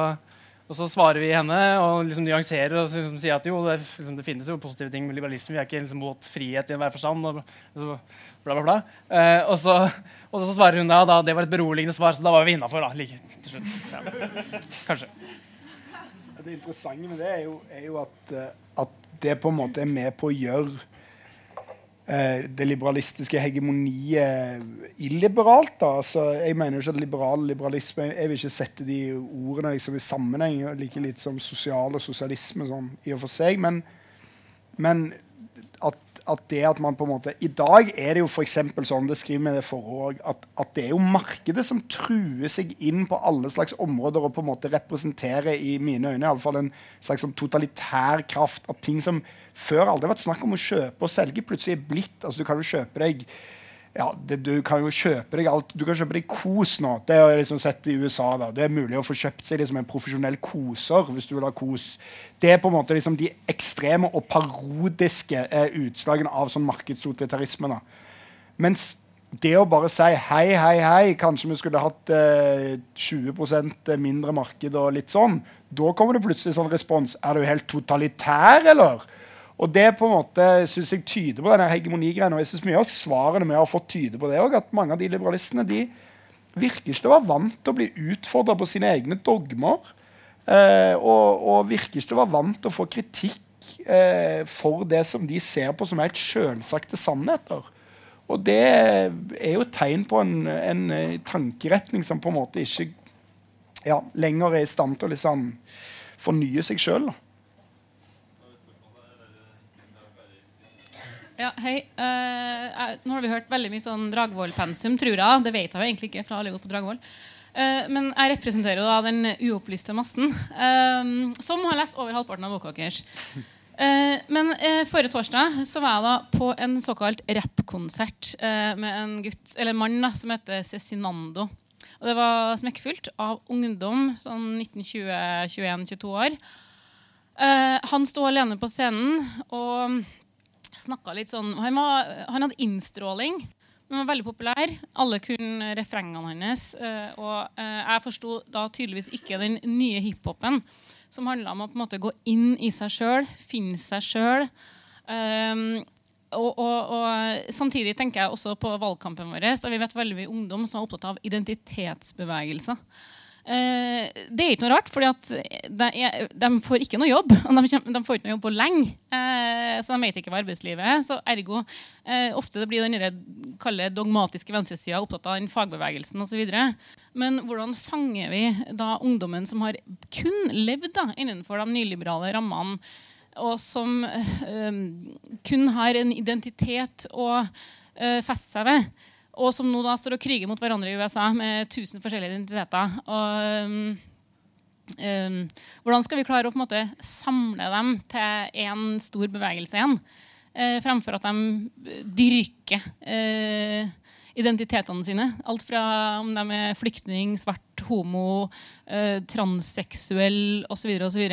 og så, svarer vi henne og liksom nyanserer og liksom sier at jo, det, liksom, det, finnes jo positive ting med liberalisme. Vi er ikke liksom, mot frihet i enhver forstand. Og, så, bla, bla, bla. Eh, og, så, og, så, svarer hun da, da det var et beroligende svar, så da var vi innafor. Like, til slutt. Ja. Kanskje. Det interessante med det er jo, er jo at, eh, at, det på en måte er med på å gjøre Eh, det liberalistiske hegemoniet illiberalt. da, altså, Jeg mener jo ikke at liberal liberalisme Jeg vil ikke sette de ordene liksom i sammenheng, like litt som sosial og sosialisme sånn, i og for seg. Men, men at, at, det at man på en måte I dag er det jo f.eks. sånn, det skriver med det forhold, at, at det er jo markedet som truer seg inn på alle slags områder og på en måte representerer i mine øyne i alle fall en slags sånn totalitær kraft av ting som før aldri har vært snakk om å kjøpe og selge. Plutselig er blitt altså Du kan jo kjøpe deg ja, det, du kan jo kjøpe deg alt. Du kan kjøpe deg kos nå. Det har jeg liksom sett i USA. da. Det er mulig å få kjøpt seg liksom en profesjonell koser hvis du vil ha kos. Det er på en måte liksom de ekstreme og parodiske eh, utslagene av sånn markedstotalitarisme. da. Mens det å bare si hei, hei, hei, kanskje vi skulle hatt eh, 20% mindre marked og litt sånn, da kommer det plutselig sånn respons. Er du helt totalitær, eller? Og det på en måte synes jeg tyder på denne hegemonigreia. Og jeg synes mye av svarene vi har fått, tyder på det òg. At mange av de liberalistene de virker ikke å være vant til å bli utfordra på sine egne dogmer. Eh, og, og, virker ikke å være vant til å få kritikk eh, for det som de ser på som helt sjølsagte sannheter. Og det er jo et tegn på en, en eh, tankeretning som på en måte ikke ja, lenger er i stand til å liksom fornye seg sjøl. Ja, hei. Uh, nå har vi hørt veldig mye sånn Dragvoll-pensum, tror jeg. Det vet jeg jo egentlig ikke, fra alle gått på Dragvoll. Uh, men jeg representerer jo da den uopplyste massen, uh, som har lest over halvparten av boka deres. men forrige torsdag så var jeg da på en såkalt rappkonsert med en gutt, eller mann som heter Cezinando. Og det var smekkfullt av ungdom, sånn 19-20-21-22 år. han sto alene på scenen og snakka litt sånn han, var, han, hadde innstråling Han var veldig populær. Alle kunne refrengene hans. eh, og eh, jeg forsto da tydeligvis ikke den nye hiphopen, som handla om å på en måte gå inn i seg sjøl, finne seg sjøl. Um, og, og, og samtidig tenker jeg også på valgkampen vår, der vi vet veldig mye ungdom som er opptatt av identitetsbevegelser. Eh, det er ikke noe rart, for de, de får ikke noe jobb. Og de, de får ikke noe jobb på lenge. Eh, så de vet ikke hva arbeidslivet er. Så ergo eh, ofte det blir den der kalle dogmatiske venstresida opptatt av den fagbevegelsen osv. Men hvordan fanger vi da ungdommen som har kun levd da, innenfor de nyliberale rammene, og som kun har en identitet å feste seg ved? Og som nå da står og kriger mot hverandre i USA med tusen forskjellige identiteter. Og, um, um, hvordan skal vi klare å på en måte samle dem til én stor bevegelse igjen? Uh, fremfor at de dyrker uh, identitetene sine. Alt fra om de er flyktning, svart, homo, uh, transseksuell osv. osv.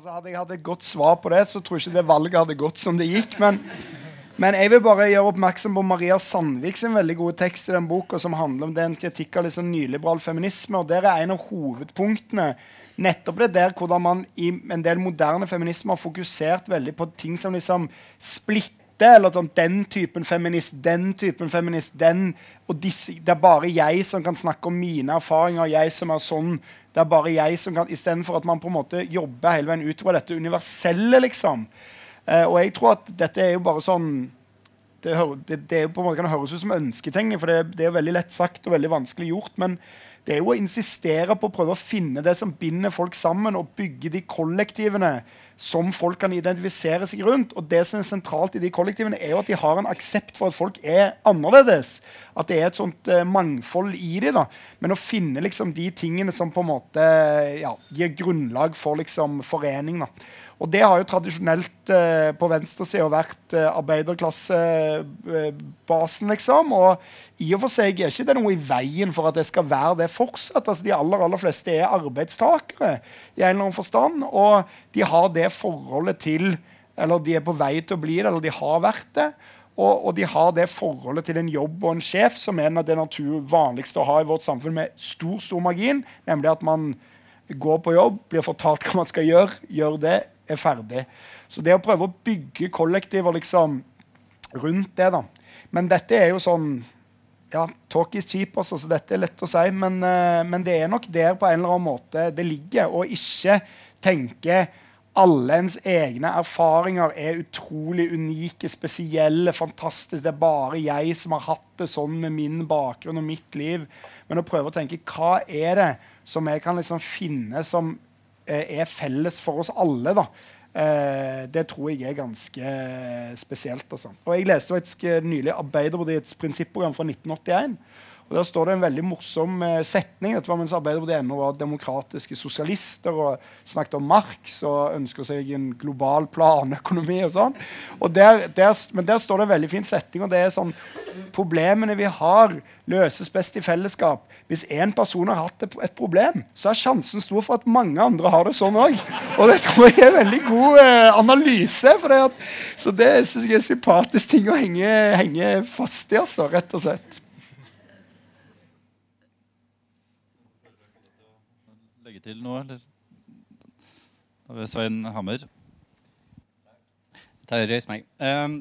Altså, hadde jeg hatt et godt svar på det, så tror jeg ikke det valget hadde gått som det gikk. Men, men jeg vil bare gjøre oppmerksom på Maria Sandvik sin veldig gode tekst i den boka som handler om det en kritikk av liksom nyliberal feminisme. og Der er en av hovedpunktene nettopp det der hvordan man i en del moderne feminisme har fokusert veldig på ting som liksom splitter eller sånn, den typen feminist, den typen feminist, den og disse, Det er bare jeg som kan snakke om mine erfaringer, jeg som er sånn. Det er bare jeg som kan, Istedenfor at man på en måte jobber hele veien ut fra dette universelle, liksom. Eh, og jeg tror at dette er jo bare sånn det, det, det på en måte kan høres ut som ønsketing, for det, det er veldig lett sagt og veldig vanskelig gjort. Men det er jo å insistere på å prøve å finne det som binder folk sammen, og bygge de kollektivene som folk kan identifisere seg rundt. Og det som er sentralt i de kollektivene, er jo at de har en aksept for at folk er annerledes. At det er et sånt uh, mangfold i de da. Men å finne liksom de tingene som på en måte ja, gir grunnlag for liksom forening. da. Og det har jo tradisjonelt eh, på venstresida vært eh, arbeiderklassebasen, liksom. Og i og for seg er ikke det noe i veien for at det skal være det fortsatt. Altså, de aller, aller fleste er arbeidstakere i en eller annen forstand. Og de har det forholdet til Eller de er på vei til å bli det, eller de har vært det. Og, og de har det forholdet til en jobb og en sjef som er det natur vanligste å ha i vårt samfunn med stor, stor margin, nemlig at man går på jobb, blir fortalt hva man skal gjøre, gjør det, er ferdig. Så det å prøve å bygge kollektiver liksom rundt det, da. Men dette er jo sånn ja, Talk is cheap, altså, så dette er lett å si. Men, uh, men det er nok der på en eller annen måte det ligger. Og ikke tenke alle ens egne erfaringer er utrolig unike, spesielle, fantastiske. Det er bare jeg som har hatt det sånn med min bakgrunn og mitt liv. Men å prøve å tenke hva er det som jeg kan liksom finne som er felles for oss alle. da. Eh, det tror jeg er ganske spesielt. Altså. Og Jeg leste faktisk eh, nylig Arbeiderpartiets prinsipprogram fra 1981. Og Der står det en veldig morsom eh, setning. Dette var mens Arbeiderpartiet ennå var demokratiske sosialister og snakket om Marx og ønsker seg en global planøkonomi og sånn. Og der, der, men der står det en veldig fin setning, og det er sånn Problemene vi har, løses best i fellesskap. Hvis én person har hatt et, problem, så er sjansen stor for at mange andre har det sånn òg. Og det tror jeg er en veldig god eh, analyse. For det at, så det synes jeg er sympatisk ting å henge, henge fast i, altså, rett og slett. Legge til noe, eller? Da har Svein Hammer. tar jeg røys meg. Um,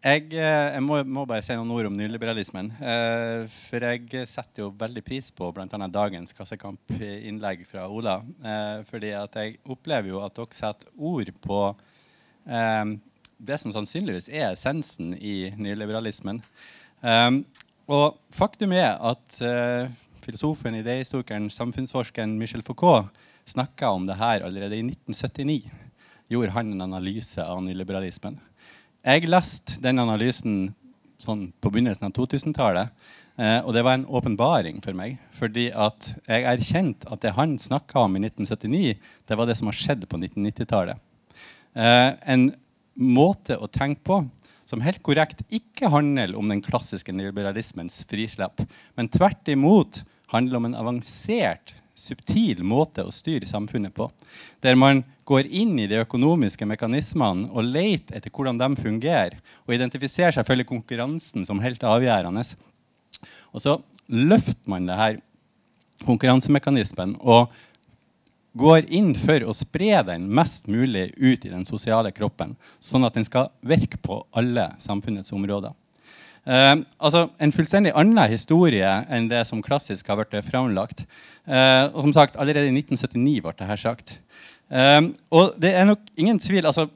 jeg, eh, jeg må, må bare si noen ord om nyliberalismen. Uh, for jeg setter jo veldig pris på bl.a. dagens Klassekamp-innlegg fra Ola. Uh, fordi at jeg opplever jo at dere setter ord på um, det som sannsynligvis er essensen i nyliberalismen. Um, og faktum er at eh, filosofen, idéhistorikeren, samfunnsforskeren Michel Foucault snakka om det her allerede i 1979. Gjorde han en analyse av nyliberalismen. Jeg leste den analysen sånn på begynnelsen av 2000-tallet. Eh, og det var en åpenbaring for meg. Fordi at jeg erkjente at det han snakka om i 1979, det var det som har skjedd på 1990-tallet. Eh, en måte å tenke på som helt korrekt ikke handler om den klassiske liberalismens frislipp, men tvert imot handler om en avansert subtil måte å styre samfunnet på. Der man går inn i de økonomiske mekanismene og leter etter hvordan de fungerer. Og identifiserer selvfølgelig konkurransen som helt avgjørende. Og så løfter man det her konkurransemekanismen og går inn for å spre den mest mulig ut i den sosiale kroppen, sånn at den skal virke på alle samfunnets områder. Uh, altså En fullstendig annen historie enn det som klassisk har vært framlagt. Uh, og som sagt, Allerede i 1979 ble det her sagt. Uh, og det er nok ingen tvil altså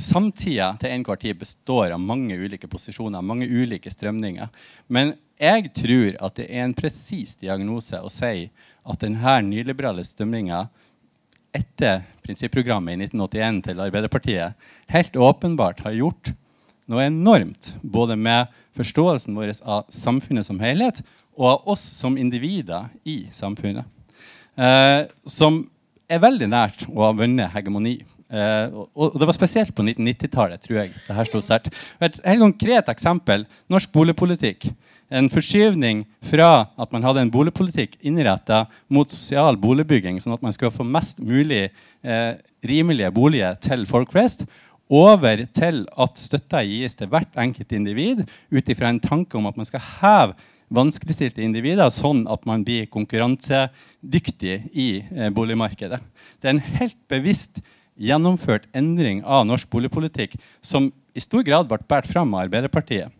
Samtida til enhver tid består av mange ulike posisjoner, mange ulike strømninger. Men jeg tror at det er en presis diagnose å si at denne nyliberale strømninga etter prinsipprogrammet i 1981 til Arbeiderpartiet helt åpenbart har gjort noe enormt. Både med forståelsen vår av samfunnet som helhet og av oss som individer i samfunnet. Eh, som er veldig nært å ha vunnet hegemoni. Eh, og, det var spesielt på 1990-tallet, tror jeg. det her stod sterkt. Et helt konkret eksempel. Norsk boligpolitikk. En forskyvning fra at man hadde en boligpolitikk innretta mot sosial boligbygging, sånn at man skulle få mest mulig eh, rimelige boliger til folk flest, over til at støtta gis til hvert enkelt individ ut ifra en tanke om at man skal heve vanskeligstilte individer sånn at man blir konkurransedyktig i eh, boligmarkedet. Det er en helt bevisst gjennomført endring av norsk boligpolitikk som i stor grad ble båret fram av Arbeiderpartiet,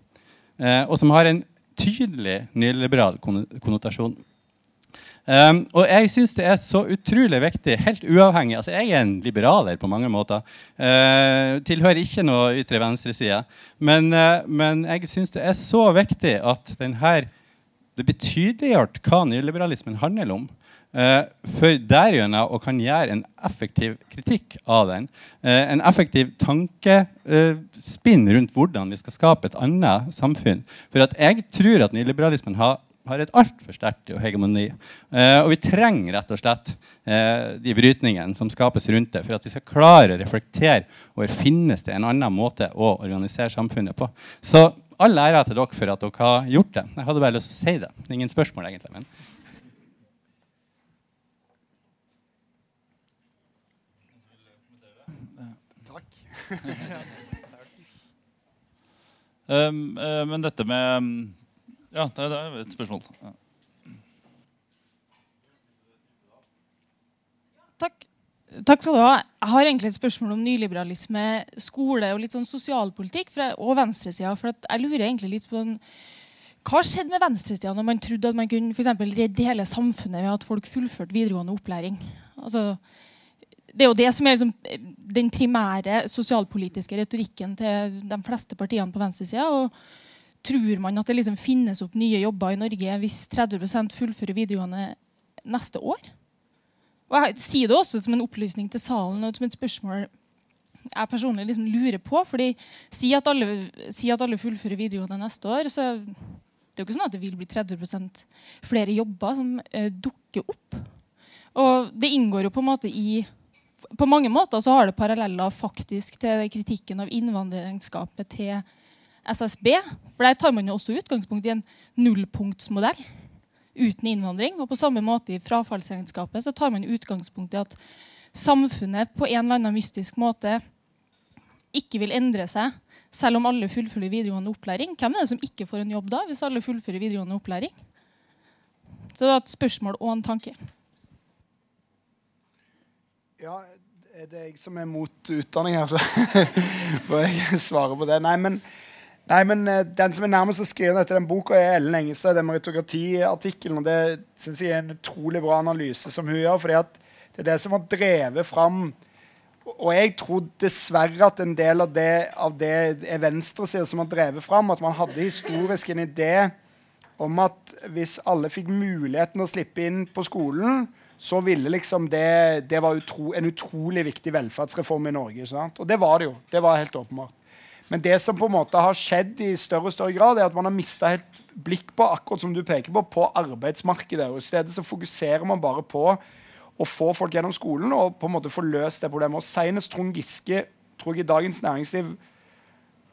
eh, og som har en tydelig nyliberal konnotasjon. Um, og jeg syns det er så utrolig viktig, helt uavhengig altså Jeg er en liberaler på mange måter. Uh, tilhører ikke noe ytre venstreside. Men, uh, men jeg syns det er så viktig at denne, det blir tydeliggjort hva nyliberalismen handler om. Uh, for derigjennom å kan gjøre en effektiv kritikk av den. Uh, en effektiv tankespinn rundt hvordan vi skal skape et annet samfunn. For at jeg tror at nyliberalismen har, har et altfor sterkt hegemoni. og vi trenger rett og slett de brytningene som skapes rundt det, for at vi skal klare å reflektere over finnes det en annen måte å organisere samfunnet på. Så all ære til dere for at dere har gjort det. Jeg hadde bare lyst til å si det. det er ingen spørsmål egentlig, men um, uh, men dette med um, Ja, det, er et spørsmål. Ja. Takk. Takk skal du ha. Jeg har egentlig et spørsmål om nyliberalisme, skole og litt sånn sosialpolitikk for, og venstresida. For jeg lurer egentlig litt på den, hva skjedde med venstresida når man trodde at man kunne for redde hele samfunnet ved at folk fullførte videregående opplæring? Altså, det er jo det som er liksom eh, den primære sosialpolitiske retorikken til de fleste partiene på venstresida. Tror man at det liksom finnes opp nye jobber i Norge hvis 30% fullfører videregående neste år? Og jeg sier det også som en opplysning til salen og som et spørsmål jeg personlig liksom lurer på. fordi Si at alle, si at alle fullfører videregående neste år. så det er jo ikke sånn at det vil bli 30% flere jobber som eh, dukker opp. Og det inngår jo på en måte i på mange måter så har det paralleller faktisk til kritikken av innvandringsskapet til SSB. For Der tar man jo også utgangspunkt i en nullpunktsmodell uten innvandring. Og på samme måte i frafallsregnskapet så tar man utgangspunkt i at samfunnet på en eller annen mystisk måte ikke vil endre seg selv om alle fullfører videregående opplæring. Hvem er det som ikke får en jobb da, hvis alle fullfører videregående opplæring? Så det var et spørsmål og en tanke. Ja, er det jeg som er mot utdanning her, så får jeg svare på det. Nei, men, nei, men eh, den som er nærmest å skrive dette den boka, er Ellen Engestad. Den meritokratiartikkelen. Og det syns jeg er en utrolig bra analyse som hun gjør. fordi at det er det som har drevet fram Og jeg tror dessverre at en del av det, av det er venstresida som har drevet fram. At man hadde historisk en idé om at hvis alle fikk muligheten å slippe inn på skolen, så ville liksom det Det var utro, en utrolig viktig velferdsreform i Norge. Og det var det jo. Det var helt åpenbart. Men det som på en måte har skjedd i større og større grad, er at man har mista helt blikk på akkurat som du peker på, på arbeidsmarkedet. Og I stedet så fokuserer man bare på å få folk gjennom skolen og på en måte få løst det problemet. Og Senest Trond Giske tror jeg i Dagens Næringsliv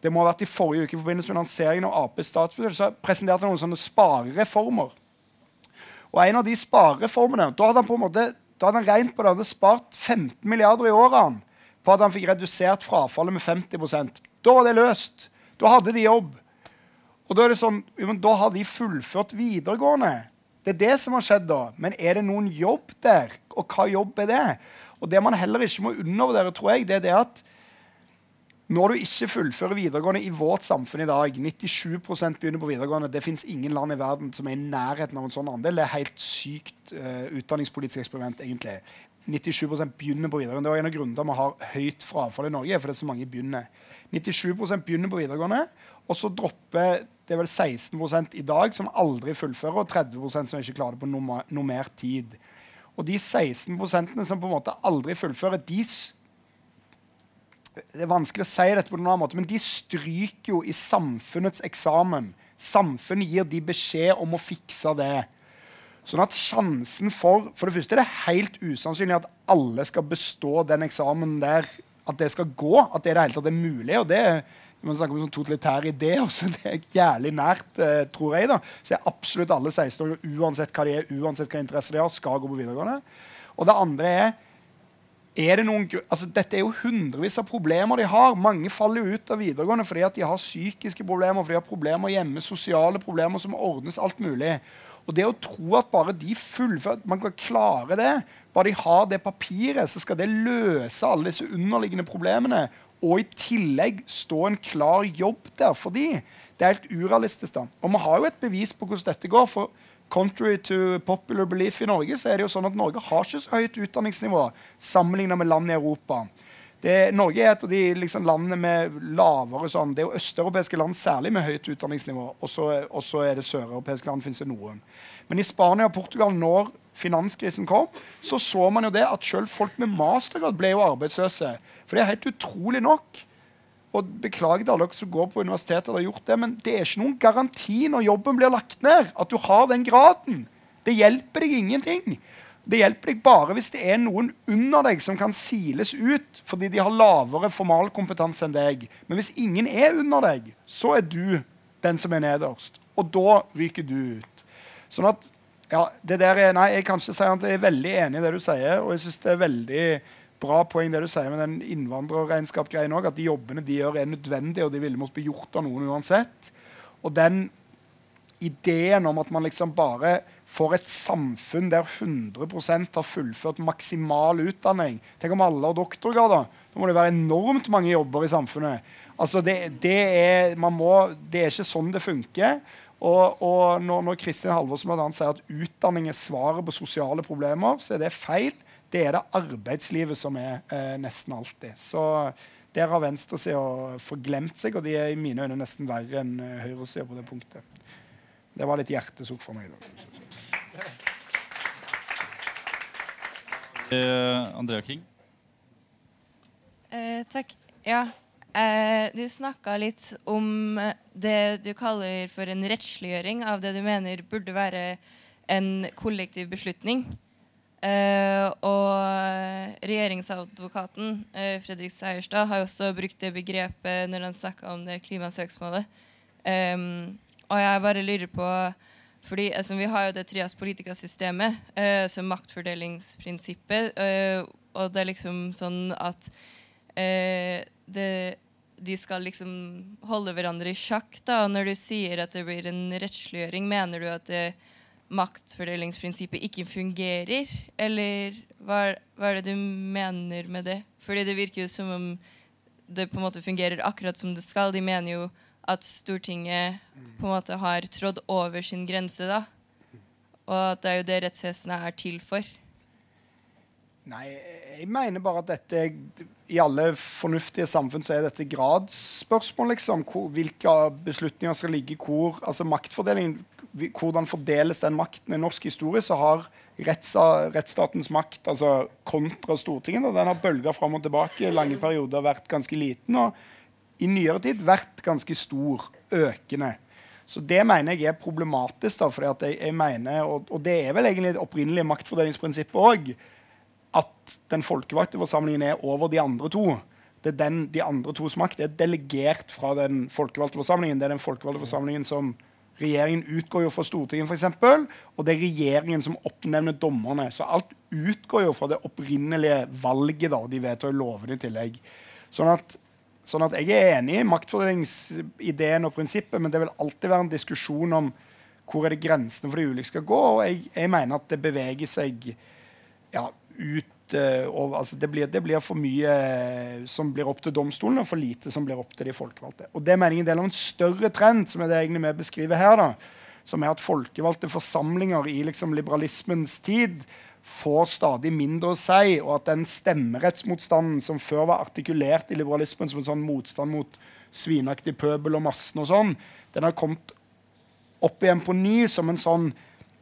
det må ha vært i forrige uke i forbindelse med lanseringen av Aps statsbudsjett, så presenterte han noen sånne sparereformer Og en av de sparereformene Da hadde han på en måte da hadde han regnet på det, hadde spart 15 milliarder i årene på at han fikk redusert frafallet med 50 Da var det løst. Da hadde de jobb. Og da er det sånn, da har de fullført videregående. Det er det som har skjedd da. Men er det noen jobb der? Og hva jobb er det? Og det man heller ikke må undervurdere, tror jeg, det er det at når du ikke fullfører videregående i vårt samfunn i dag 97% begynner på videregående. Det fins ingen land i verden som er i nærheten av en sånn andel. Det er helt sykt uh, utdanningspolitisk eksperiment, egentlig. 97% begynner på videregående. Det er en av grunnene til at vi har høyt frafall i Norge. for det er så mange begynner. 97 begynner på videregående, og så dropper det er vel 16% i dag som aldri fullfører, og 30% som ikke klarer det på noe mer tid. Og de 16% som på en måte aldri fullfører, de det er vanskelig å si dette på noen måte, men de stryker jo i samfunnets eksamen. Samfunnet gir de beskjed om å fikse det. Sånn at sjansen for For det første er det helt usannsynlig at alle skal bestå den eksamen der. At det skal gå. At det i det hele tatt er mulig. og det man snakker om sånn totalitær idé, også, det er jævlig nært, eh, tror jeg. da. Så er absolutt alle 16-åringer, uansett hva de er, uansett hva interesse de har, skal gå på videregående. Og det andre er er det noen, altså Dette er jo hundrevis av problemer de har. Mange faller jo ut av videregående fordi at de har psykiske problemer, fordi de har problemer hjemme, sosiale problemer som ordnes alt mulig. Og det å tro at bare de fullfører, man kan klare det, bare de har det papiret, så skal det løse alle disse underliggende problemene. Og i tillegg stå en klar jobb der for de. Det er helt urealistisk. da. Og vi har jo et bevis på hvordan dette går. for contrary to popular belief i Norge, så er det jo sånn at Norge har ikke så høyt utdanningsnivå sammenlignet med land i Europa. Det, Norge er et av de liksom, landene med lavere sånn, Det er jo østeuropeiske land særlig med høyt utdanningsnivå. Og så er det søreuropeiske land. finnes det noen. Men i Spania og Portugal, når finanskrisen kom, så så man jo det at selv folk med mastergrad ble jo arbeidsløse. For det er helt utrolig nok og Beklager til alle dere som går på universitetet, og har gjort det, men det er ikke noen garanti når jobben blir lagt ned, at du har den graden. Det hjelper deg ingenting. Det hjelper deg bare hvis det er noen under deg som kan siles ut fordi de har lavere formalkompetanse enn deg. Men hvis ingen er under deg, så er du den som er nederst. Og da ryker du ut. Sånn at ja, det der er, nei, Jeg kan ikke si at jeg er veldig enig i det du sier, og jeg synes det er veldig bra poeng det du sier med den innvandrerregnskap-greien òg. At de jobbene de gjør, er nødvendige, og de ville måtte bli gjort av noen uansett. Og den ideen om at man liksom bare får et samfunn der 100% har fullført maksimal utdanning Tenk om alle har doktorgrad. Da Da må det være enormt mange jobber i samfunnet. Altså det, det, er, må, det er ikke sånn det funker. Og, og når, når Kristin Halvorsen sier at utdanning er svaret på sosiale problemer, så er det feil det er det arbeidslivet som er eh, nesten alltid. Så der har venstresida forglemt seg, og de er i mine øyne nesten verre enn uh, høyresida på det punktet. Det var litt hjertesukk for meg. da. Uh, Andrea King? Eh, takk. Ja. Eh, du snakka litt om det du kaller for en rettsliggjøring av det du mener burde være en kollektiv beslutning. Eh, og regjeringsadvokaten eh, Fredrik Seierstad har også brukt det begrepet når han snakka om det klimasøksmålet. Og jeg bare lurer på fordi altså, Vi har jo det trias politica-systemet, uh, som maktfordelingsprinsippet. og det er liksom sånn at det, de skal liksom holde hverandre i sjakk. da, og Når du sier at det blir en rettsliggjøring, mener du at det maktfordelingsprinsippet ikke fungerer? Eller hva, hva, er det du mener med det? Fordi det virker jo som om det på en måte fungerer akkurat som det skal. De mener jo at Stortinget på en måte har trådd over sin grense, da. Og at det er jo det rettsvesenet er til for. Nei, jeg mener bare at dette I alle fornuftige samfunn så er dette gradsspørsmål, liksom. Hvor, hvilke beslutninger skal ligge hvor. Altså maktfordelingen hvordan fordeles den makten i norsk historie, så har rettsstatens makt altså kontra Stortinget da, Den har bølga fram og tilbake i lange perioder vært ganske liten. Og i nyere tid vært ganske stor, økende. Så det mener jeg er problematisk. da, fordi jeg, jeg, mener, og, og, det er vel egentlig det opprinnelige maktfordelingsprinsippet òg, at den folkevalgte forsamlingen er over de andre to. Det er den, De andre tos makt er delegert fra den folkevalgte forsamlingen. Det er den folkevalgte forsamlingen som Regjeringen utgår jo fra Stortinget, f.eks., og det er regjeringen som oppnevner dommerne. Så alt utgår jo fra det opprinnelige valget, da, og de vedtar lovene i tillegg. Sånn at, sånn at jeg er enig i maktfordelingsideen og prinsippet, men det vil alltid være en diskusjon om hvor er det grensene for de ulike skal gå. Og jeg, jeg mener at det beveger seg ja, ut uh, og, altså, det, blir, det, blir, for mye uh, som blir opp til domstolen, og for lite som blir opp til de folkevalgte. Og Det er en del av en større trend, som er det egentlig vi beskriver her. da, Som er at folkevalgte forsamlinger i liksom, liberalismens tid får stadig mindre å si, og at den stemmerettsmotstanden som før var artikulert i liberalismen som en sånn motstand mot svinaktig pøbel og massen og sånn, den har kommet opp igjen på ny som en sånn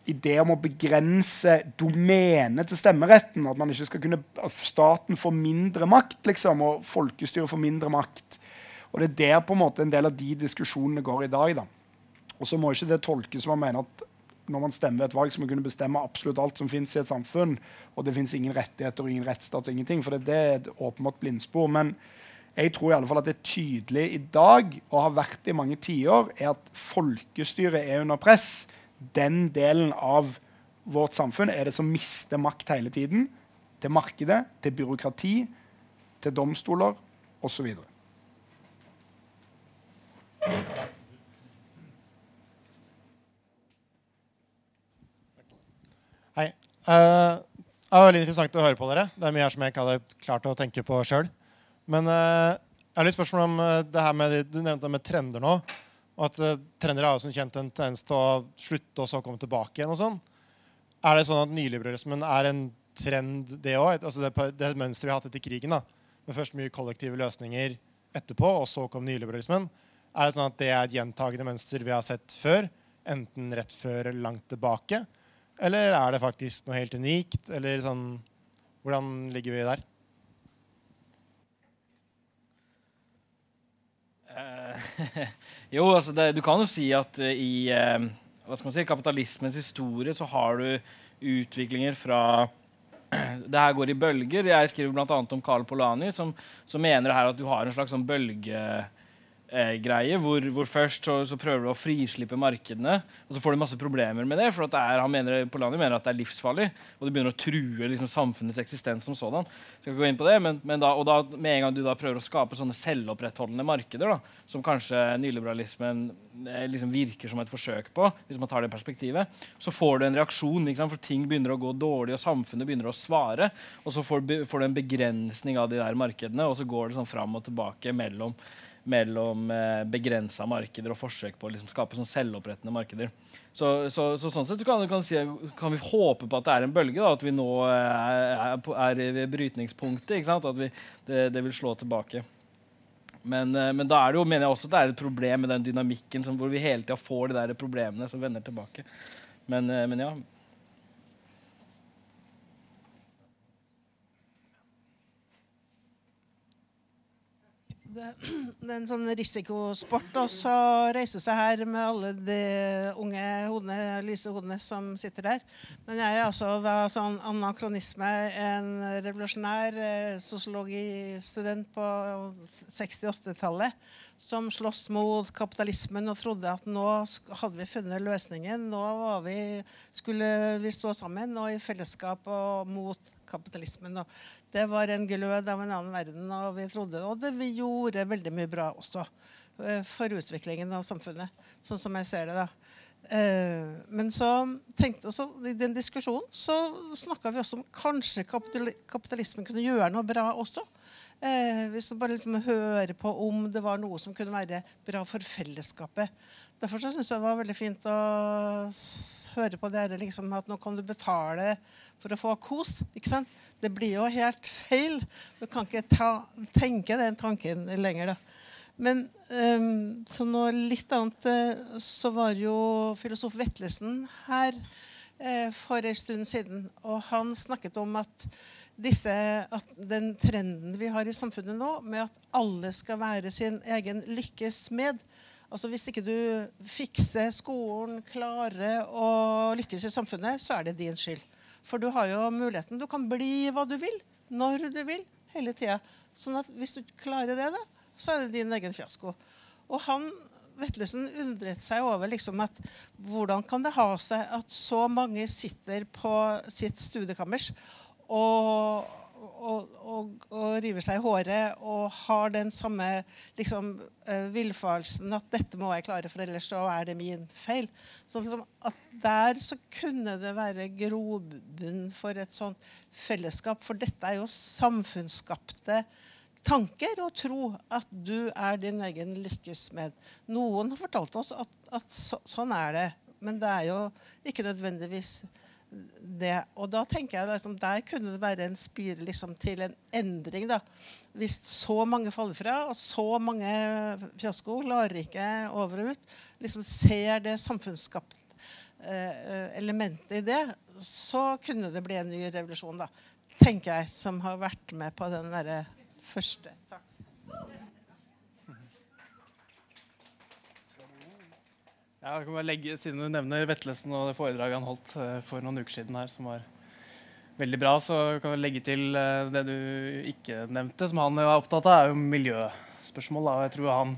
idé om å begrense domenet til stemmeretten. At man ikke skal kunne, at staten får mindre makt, liksom, og folkestyret får mindre makt. Og Det er der på en måte en del av de diskusjonene går i dag. da. Og så må ikke det tolkes som man mener at når man stemmer ved et valg, så må man kunne bestemme absolutt alt som finnes i et samfunn, og det fins ingen rettigheter og ingen rettsstat og ingenting. For det, det er et åpenbart blindspor. Men jeg tror i alle fall at det er tydelig i dag, og har vært i mange tiår, er at folkestyret er under press den delen av vårt samfunn er det som mister makt hele tiden. Til markedet, til byråkrati, til domstoler osv. Hei. Uh, det var veldig interessant å høre på dere. Det er mye her som jeg ikke hadde klart å tenke på sjøl. Men uh, jeg har litt spørsmål om uh, det her med, du nevnte det med trender nå. Og at uh, Trenere har som kjent en tendens til å slutte og så komme tilbake igjen. og sånn. Er det sånn at nyliberalismen er en trend, det òg? Altså det, det mønsteret vi har hatt etter krigen, da, med først mye kollektive løsninger etterpå, og så kom nyliberalismen. Er det sånn at det er et gjentagende mønster vi har sett før? Enten rett før eller langt tilbake? Eller er det faktisk noe helt unikt? Eller sånn, Hvordan ligger vi der? jo, altså det, du kan jo si at uh, i uh, hva skal man si, kapitalismens historie så har du utviklinger fra det her går i bølger. Jeg skriver bl.a. om Carl Polani, som, som mener her at du har en slags sånn bølge eh, greie, hvor, hvor først så, så, prøver du å frislippe markedene, og så får du masse problemer med det. for det er, han mener, Polanyi mener at det er livsfarlig, og det begynner å true liksom, samfunnets eksistens som sådan. Skal ikke gå inn på det, men, men da, og da, med en gang du da prøver å skape sånne selvopprettholdende markeder, da, som kanskje nyliberalismen eh, liksom virker som et forsøk på, hvis man tar det perspektivet, så får du en reaksjon, for ting begynner å gå dårlig, og samfunnet begynner å svare. Og så får, får du en begrensning av de der markedene, og så går det sånn fram og tilbake mellom mellom eh, begrensa markeder og forsøk på å liksom, skape sånn selvopprettende markeder. Så, så, så, sånn sett så kan, kan, si, kan, vi håpe på at det er en bølge, da, at vi nå er, er, er ved brytningspunktet. At vi, det, det, vil slå tilbake. Men, eh, men, da er det jo, mener jeg også at det er et problem med den dynamikken som, hvor vi hele tida får de der problemene som vender tilbake. Men, eh, men ja, det, det, er en sånn risikosport også, å reise seg her med alle de unge hodene, lyse hodene som sitter der. Men jeg er altså da sånn anakronisme, en revolusjonær eh, sosiologistudent på 68-tallet som sloss mot kapitalismen og trodde at nå hadde vi funnet løsningen. Nå vi, skulle vi stå sammen og i fellesskap og mot kapitalismen. Og det var en glød av en annen verden, og vi trodde Og det, vi gjorde veldig mye bra også eh, for utviklingen av samfunnet, sånn som jeg ser det. da. Eh, men så tenkte også, i den diskusjonen så snakka vi også om kanskje kapitalismen kunne gjøre noe bra også. Eh, hvis du bare liksom hører på om det var noe som kunne være bra for fellesskapet. Derfor syns jeg det var veldig fint å høre på dere liksom, at nå kan du betale for å få kos. ikke sant? Det blir jo helt feil. Du kan ikke ta, tenke den tanken lenger. da. Men um, som noe litt annet eh, så var jo filosof Vetlesen her for en stund siden. Og han snakket om at disse, at den trenden vi har i samfunnet nå, med at alle skal være sin egen lykkes med altså Hvis ikke du fikser skolen, klarer å lykkes i samfunnet, så er det din skyld. For du har jo muligheten. Du kan bli hva du vil, når du vil, hele tida. Sånn at hvis du klarer det, da, så er det din egen fiasko. Og han Vetlesen undret seg over liksom at hvordan kan det ha seg at så mange sitter på sitt studiekammers og, og, og, og river seg i håret og har den samme liksom, eh, villfarelsen at dette må jeg klare, for ellers så er det min feil. Så liksom, at Der så kunne det være grobunn for et sånt fellesskap, for dette er jo samfunnsskapte tanker og tro at du er din egen lykkes med. Noen har fortalt oss at, at så, sånn er det, men det er jo ikke nødvendigvis det. Og da tenker jeg liksom, Der kunne det være en spire liksom, til en endring. da. Hvis så mange faller fra, og så mange fiasko, ikke over og ut, liksom ser det samfunnsskapt eh, elementet i det, så kunne det bli en ny revolusjon. da, tenker jeg, som har vært med på den derre første. Takk. Ja, jeg kan bare legge, Siden du nevner Vetlesen og det foredraget han holdt uh, for noen uker siden her, som var veldig bra, så kan vi legge til uh, det du ikke nevnte, som han er opptatt av, er jo miljøspørsmål. Da. Jeg tror han,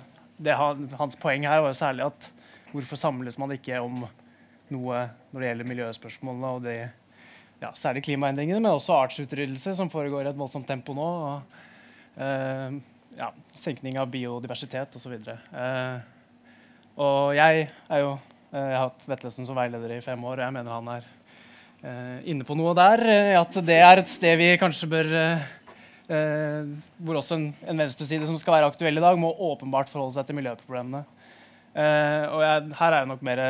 han, Hans poeng her var særlig at hvorfor samles man ikke om noe når det gjelder miljøspørsmålene og det, ja, særlig klimaendringene, men også artsutryddelse, som foregår i et voldsomt tempo nå. og ja, senkning av biodiversitet osv. Eh, og jeg er jo uh, Jeg har hatt Vetlesen som veileder i fem år, og jeg mener han er uh, inne på noe der. at det er et sted vi kanskje bør Hvor også en, en venstreside som skal være aktuell i dag, må åpenbart forholde seg til miljøproblemene. og jeg, her er jeg nok mer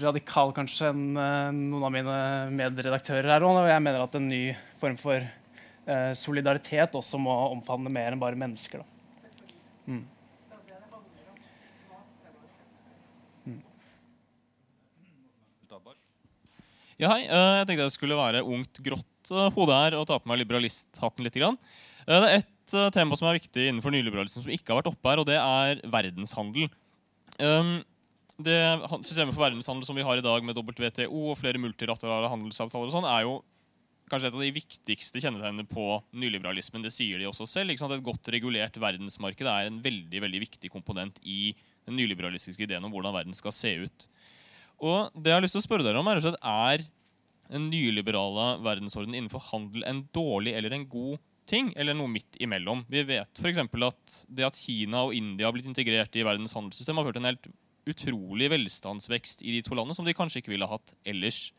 radikal kanskje enn noen av mine medredaktører her òg. Jeg mener at en ny form for eh, solidaritet også må omfavne mer enn bare mennesker. Mm. Mm. Ja, hei. Eh, jeg tenkte jeg skulle være ungt, grått eh, hode her og ta på meg liberalisthatten litt. Det er ett tema som er viktig innenfor nyliberalismen som ikke har vært oppe her, og det er verdenshandel. Um, det Systemet for verdenshandel som vi har i dag, med WTO og flere multilaterale handelsavtaler, og sånn, er jo kanskje et av de viktigste kjennetegnene på nyliberalismen. Det sier de også selv. Et godt regulert verdensmarked er en veldig veldig viktig komponent i den nyliberalistiske ideen om hvordan verden skal se ut. Og det jeg har lyst til å spørre dere om Er er den nyliberale verdensorden innenfor handel en dårlig eller en god ting, eller noe midt imellom? Vi vet f.eks. at det at Kina og India har blitt integrert i verdens handelssystem, har ført en helt utrolig velstandsvekst i de to landene som de kanskje ikke ville hatt ellers.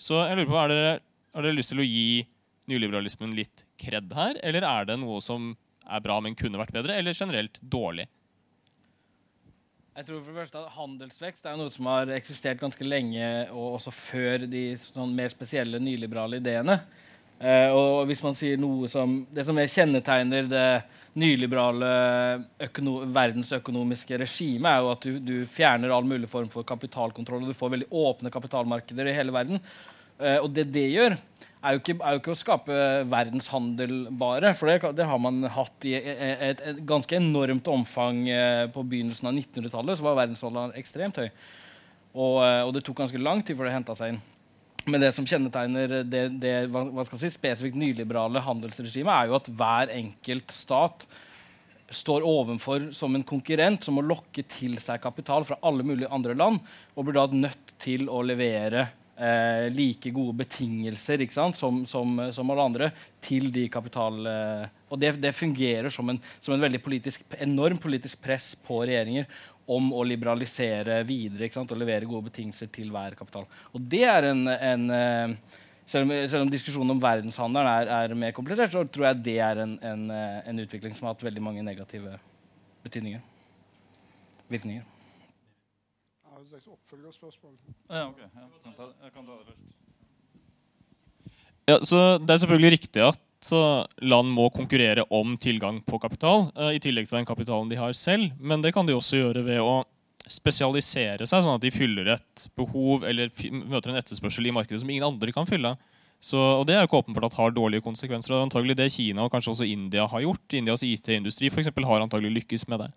Så jeg lurer på, er dere har dere lyst til å gi nyliberalismen litt kred her, eller er det noe som er bra, men kunne vært bedre, eller generelt dårlig? Jeg tror for det første at Handelsvekst er noe som har eksistert ganske lenge, og også før de sånn, mer spesielle nyliberale ideene. Eh, og hvis man sier noe som Det som kjennetegner det nyliberale verdensøkonomiske regimet, er jo at du, du, fjerner all mulig form for kapitalkontroll, og du får veldig åpne kapitalmarkeder i hele verden. Uh, og det det gjør, er jo, ikke, er jo ikke, å skape verdenshandel bare. For det, det har man hatt i et, et, et ganske enormt omfang uh, på begynnelsen av 1900-tallet. Så var verdenshandelen ekstremt høy. Og, uh, og, det tok ganske lang tid før det henta seg inn. Men det som kjennetegner det, det hva, skal si, spesifikt nyliberale handelsregimet, er jo at hver enkelt stat står overfor som en konkurrent som må lokke til seg kapital fra alle mulige andre land, og blir da nødt til å levere eh, like gode betingelser som, som, som, alle andre til de kapital... Eh, og det, det, fungerer som en, som en veldig politisk, enorm politisk press på regjeringer om å liberalisere videre og levere gode betingelser til hver kapital. Og det er en, en eh, selv, om, selv om, diskusjonen om verdenshandelen er, er, mer komplisert, så tror jeg det er en, en, eh, en utvikling som har hatt veldig mange negative betydninger. Virkninger slags oppfølgerspørsmål. Ja, okay. jeg, kan jeg kan ta det først. Ja, så Det er selvfølgelig riktig at land må konkurrere om tilgang på kapital, uh, i tillegg til den kapitalen de har selv. Men det kan de også gjøre ved å spesialisere seg, sånn at de fyller et behov eller møter en etterspørsel i markedet som ingen andre kan fylle. Så, og Det er jo ikke åpenbart at har dårlige konsekvenser. Og antagelig det Kina og kanskje også India har gjort. Indias IT-industri for eksempel, har antagelig lykkes med det.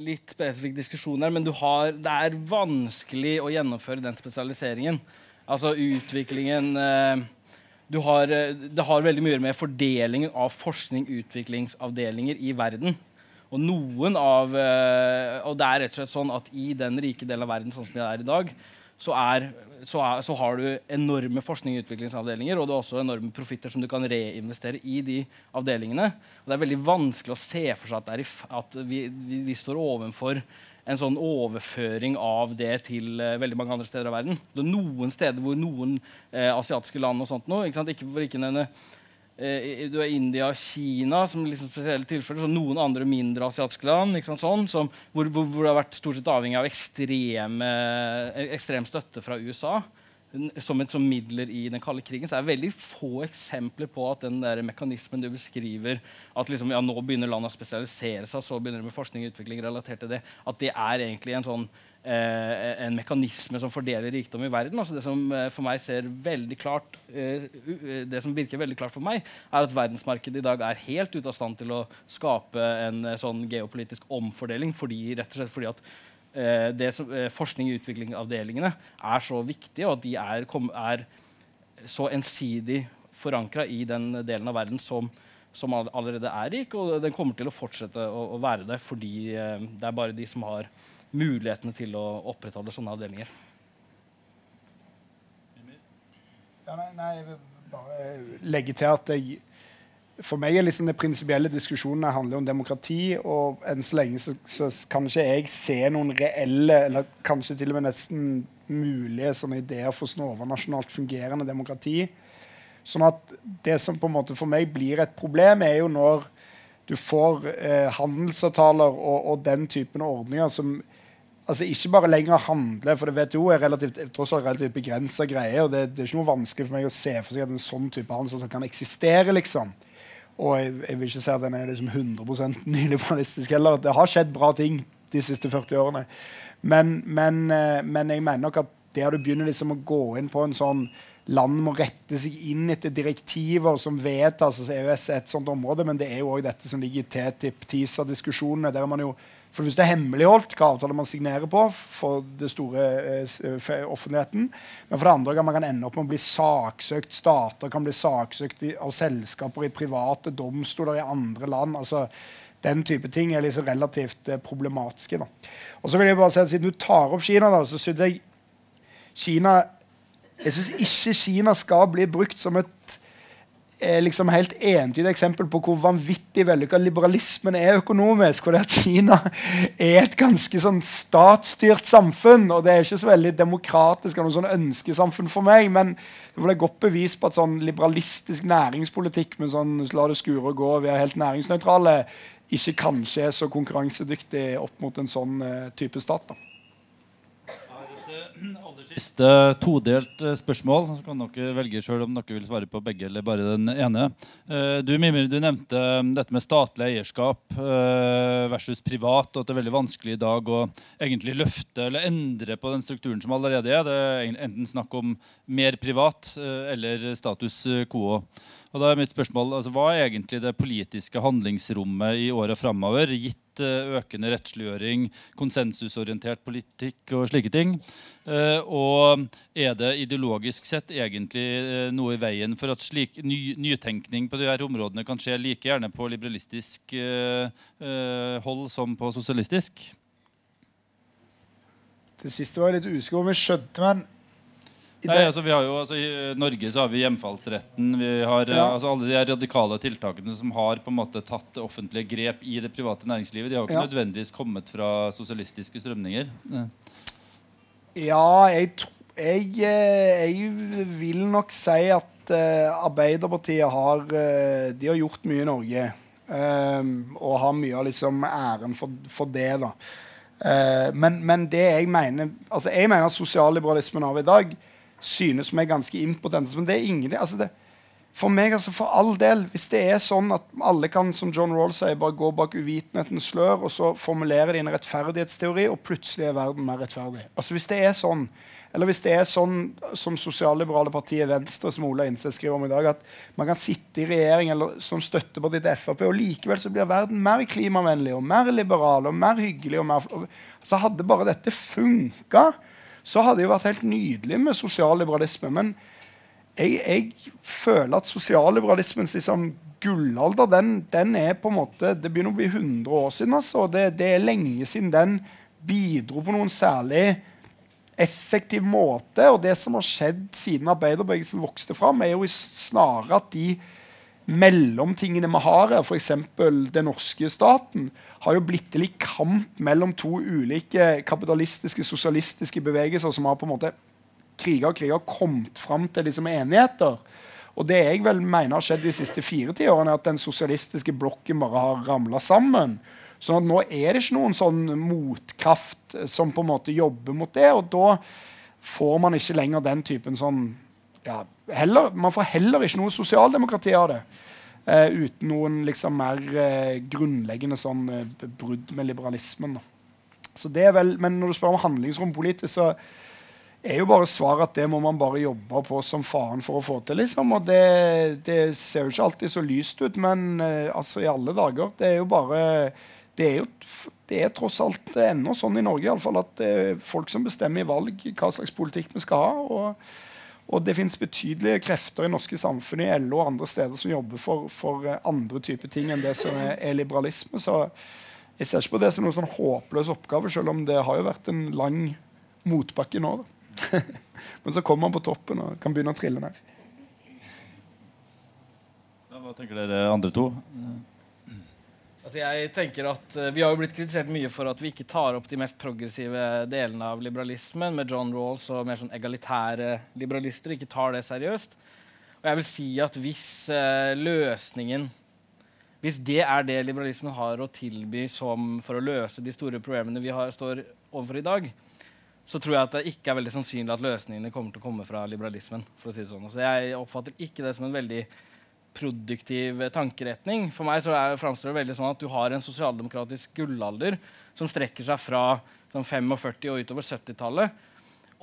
Litt spesifikk diskusjon her, men har, det er vanskelig å gjennomføre den spesialiseringen. Altså utviklingen eh, har, eh, det har veldig mye med fordelingen av forskning utviklingsavdelinger i verden. Og noen av, eh, og det er rett og slett sånn at i den rike delen av verden sånn som det er i dag, så, er, så, er, så har du enorme forskning- og utviklingsavdelinger, og du har også enorme profitter som du kan reinvestere i de avdelingene. Og det er veldig vanskelig å se for seg at, at vi, vi, vi står overfor en sånn overføring av det til uh, veldig mange andre steder av verden. Det er noen steder hvor noen uh, asiatiske land og sånt nå, ikke, ikke for ikke nevne du har India og Kina som liksom spesielle tilfeller. Så noen andre mindre asiatiske land sånn, som, hvor, hvor, hvor, det har vært stort sett avhengig av ekstrem, ekstrem støtte fra USA som et som midler i den kalde krigen, så er det veldig få eksempler på at den der mekanismen du beskriver, at liksom, ja, nå begynner landet å spesialisere seg, så begynner det med forskning og utvikling relatert til det, at det er egentlig en sånn eh, en mekanisme som fordeler rikdom i verden. Altså det som eh, for meg ser veldig klart eh, det som virker veldig klart for meg, er at verdensmarkedet i dag er helt ute av stand til å skape en eh, sånn geopolitisk omfordeling fordi, rett og slett fordi at Eh, som, eh, forskning- i utviklingsavdelingene er så viktige, og at de er, er så ensidig forankra i den delen av verden som, som, allerede er rik. Og den kommer til å fortsette å, å være det fordi eh, det er bare de som har mulighetene til å opprettholde sånne avdelinger. Ja, nei, nei, jeg vil bare legge til at jeg for meg er liksom det prinsipielle diskusjonene handler om demokrati. Og enn så lenge så, så, kan ikke jeg se noen reelle, eller kanskje til og med nesten mulige sånne ideer for sånn overnasjonalt fungerende demokrati. Sånn at det som på en måte for meg blir et problem, er jo når du får eh, handelsavtaler og, og, den typen ordninger som altså ikke bare lenger handle, For WTO er relativt, tross alt relativt begrensa greie, og det, det, er ikke noe vanskelig for meg å se for seg at en sånn type handel kan eksistere. liksom. Og jeg, jeg, vil ikke si at den er liksom 100% nyliberalistisk heller. Det har skjedd bra ting de siste 40 årene. Men, men, eh, men jeg mener nok at der du begynner liksom å gå inn på en sånn Land må rette seg inn etter direktiver som vedtas. altså EØS er et sånt område, men det er jo òg dette som ligger i TTIP, TISA-diskusjonene. der man jo for det første hemmeligholdt hva avtaler man signerer på for det store eh, offentligheten. Men for det andre kan man kan ende opp med å bli saksøkt. Stater kan bli saksøkt i, av selskaper i private domstoler i andre land. altså den type ting er liksom relativt eh, problematiske. Da. Og så vil jeg bare si at Siden du tar opp Kina, da, så syns jeg Kina Jeg syns ikke Kina skal bli brukt som et er liksom helt entydig eksempel på hvor vanvittig vellykka liberalismen er økonomisk. For at Kina er et ganske sånn statsstyrt samfunn, og det er ikke så veldig demokratisk av noe sånn ønskesamfunn for meg. Men det er godt bevis på at sånn liberalistisk næringspolitikk med sånn la det skure og gå, vi er helt næringsnøytrale, ikke kanskje er så konkurransedyktig opp mot en sånn uh, type stat. da siste todelt eh, spørsmål. Så kan dere velge selv om dere vil svare på begge eller bare den ene. Eh, du Mimir, du nevnte um, dette med statlig eierskap eh, versus privat. og at Det er veldig vanskelig i dag å egentlig løfte eller endre på den strukturen som allerede er. Det er enten snakk om mer privat eller status quo. Og da er mitt spørsmål, altså, Hva er egentlig det politiske handlingsrommet i åra framover, gitt uh, økende rettsliggjøring, konsensusorientert politikk og slike ting? Uh, og er det ideologisk sett egentlig uh, noe i veien for at slik ny, nytenkning på disse områdene kan skje like gjerne på liberalistisk hold som på sosialistisk? Det siste var litt usikker på skjønte, men Nei, altså, vi har jo, altså, I Norge så har vi hjemfallsretten. Vi har ja. altså, alle de radikale tiltakene som har på en måte tatt offentlige grep i det private næringslivet. De har ikke ja. nødvendigvis kommet fra sosialistiske strømninger. Ja, ja jeg, jeg, eh, jeg, vil nok si at uh, Arbeiderpartiet har, uh, de har gjort mye i Norge. Uh, og har mye av liksom, æren for, for det. da. Men, men, det jeg mener altså jeg mener at sosialliberalismen av i dag synes meg ganske impotent. Men det er ingen altså det, For meg, altså for all del, hvis det er sånn at alle kan som John Roll sier, bare gå bak uvitenhetens slør og så formulere det en rettferdighetsteori, og plutselig er verden mer rettferdig. Altså Hvis det er sånn, eller hvis det er sånn som sosialliberale partiet Venstre som Ola Innseth skriver om i dag, at man kan sitte i regjering eller som støtteparti til Frp, og likevel så blir verden mer klimavennlig og mer liberal og mer hyggelig. og mer, så Hadde bare dette funka, så hadde det jo vært helt nydelig med sosialliberalisme. Men jeg, jeg føler at sosialliberalismens liksom, gullalder den, den, er på en måte, Det begynner å bli 100 år siden. altså. Det, det er lenge siden den bidro på noen særlig effektiv måte. Og det som har skjedd siden arbeiderbevegelsen vokste fram, er jo snarere at de mellomtingene vi har her, f.eks. den norske staten, har jo blitt til i kamp mellom to ulike kapitalistiske, sosialistiske bevegelser som har på en måte kriga og kriga kommet fram til liksom enigheter. Og det jeg vel mener har skjedd de siste fire tiårene, er at den sosialistiske blokken bare har ramla sammen. Sånn at nå er det ikke noen sånn motkraft som på en måte jobber mot det. Og da får man ikke lenger den typen sånn ja, heller, Man får heller ikke noe sosialdemokrati av det. Uh, uten noen liksom mer uh, grunnleggende sånn uh, brudd med liberalismen. Så det er vel, Men når du spør om handlingsrom politisk, så er jo bare svaret at det må man bare jobbe på som faen for å få til. liksom, Og det, det ser jo ikke alltid så lyst ut, men uh, altså i alle dager Det er jo bare Det er jo det er tross alt ennå sånn i Norge i alle fall, at det er folk som bestemmer i valg hva slags politikk vi skal ha. og, og det finnes betydelige krefter i norske samfunn i LO og andre steder som jobber for, for andre typer ting enn det som er, er liberalisme. Så jeg ser ikke på det som noen sånn håpløs oppgave, selv om det har jo vært en lang motbakke nå. da. Men så kommer man på toppen og kan begynne å trille ned. Ja, hva tenker dere andre to? Altså jeg tenker at uh, Vi har jo blitt kritisert mye for at vi ikke tar opp de mest progressive delene av liberalismen med John Rawls og mer sånn egalitære liberalister. ikke tar det seriøst. Og jeg vil si at hvis uh, løsningen Hvis det er det liberalismen har å tilby som for å løse de store problemene vi har, står overfor i dag, så tror jeg at det ikke er veldig sannsynlig at løsningene kommer til å komme fra liberalismen. for å si det sånn. Så jeg oppfatter ikke det som en veldig produktiv tankeretning. For meg så er, framstår det veldig sånn at du har en sosialdemokratisk gullalder som strekker seg fra sånn 45 og utover 70-tallet,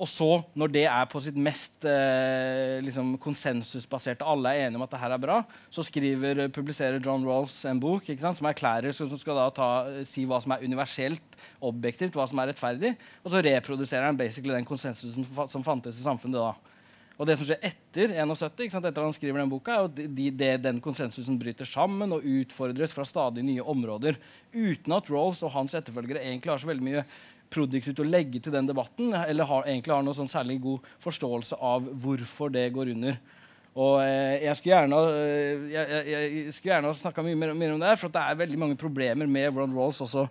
og så, når det er på sitt mest eh, liksom konsensusbaserte, alle er enige om at det her er bra, så skriver, publiserer John Rawls en bok sant, som erklærer, som skal da ta, si hva som er universelt objektivt, hva som er rettferdig. Og så reproduserer han basically den konsensusen som fantes i samfunnet da. Og det som skjer etter 71, etter at han skriver den boka, er at de, de, den konsensusen bryter sammen og utfordres fra stadig nye områder. Uten at Rawls og hans etterfølgere egentlig har så veldig mye produktivt å legge til den debatten, eller har, egentlig har noe sånn særlig god forståelse av hvorfor det går under. Og eh, Jeg skulle gjerne, eh, jeg, jeg, jeg skulle gjerne snakka mye mer, mer, om det, her, for det er veldig mange problemer med Ron Rolls også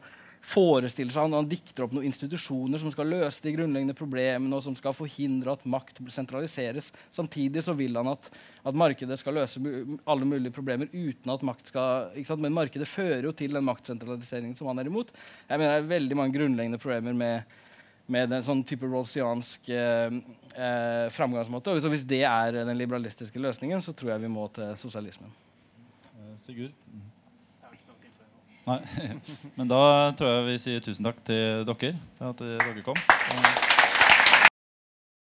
forestiller seg han, han dikter opp noen institusjoner som skal løse de grunnleggende problemene og som skal forhindre at makt sentraliseres. Samtidig så vil han at, at markedet skal løse alle mulige problemer uten at makt skal Men markedet fører jo til den maktsentraliseringen som han er imot. Jeg mener Det er veldig mange grunnleggende problemer med, med en sånn type rolsiansk eh, eh, framgangsmåte. Og hvis det er den liberalistiske løsningen, så tror jeg vi må til sosialismen. Eh, Sigurd? Nei. Men da tror jeg vi sier tusen takk til dere for at dere kom.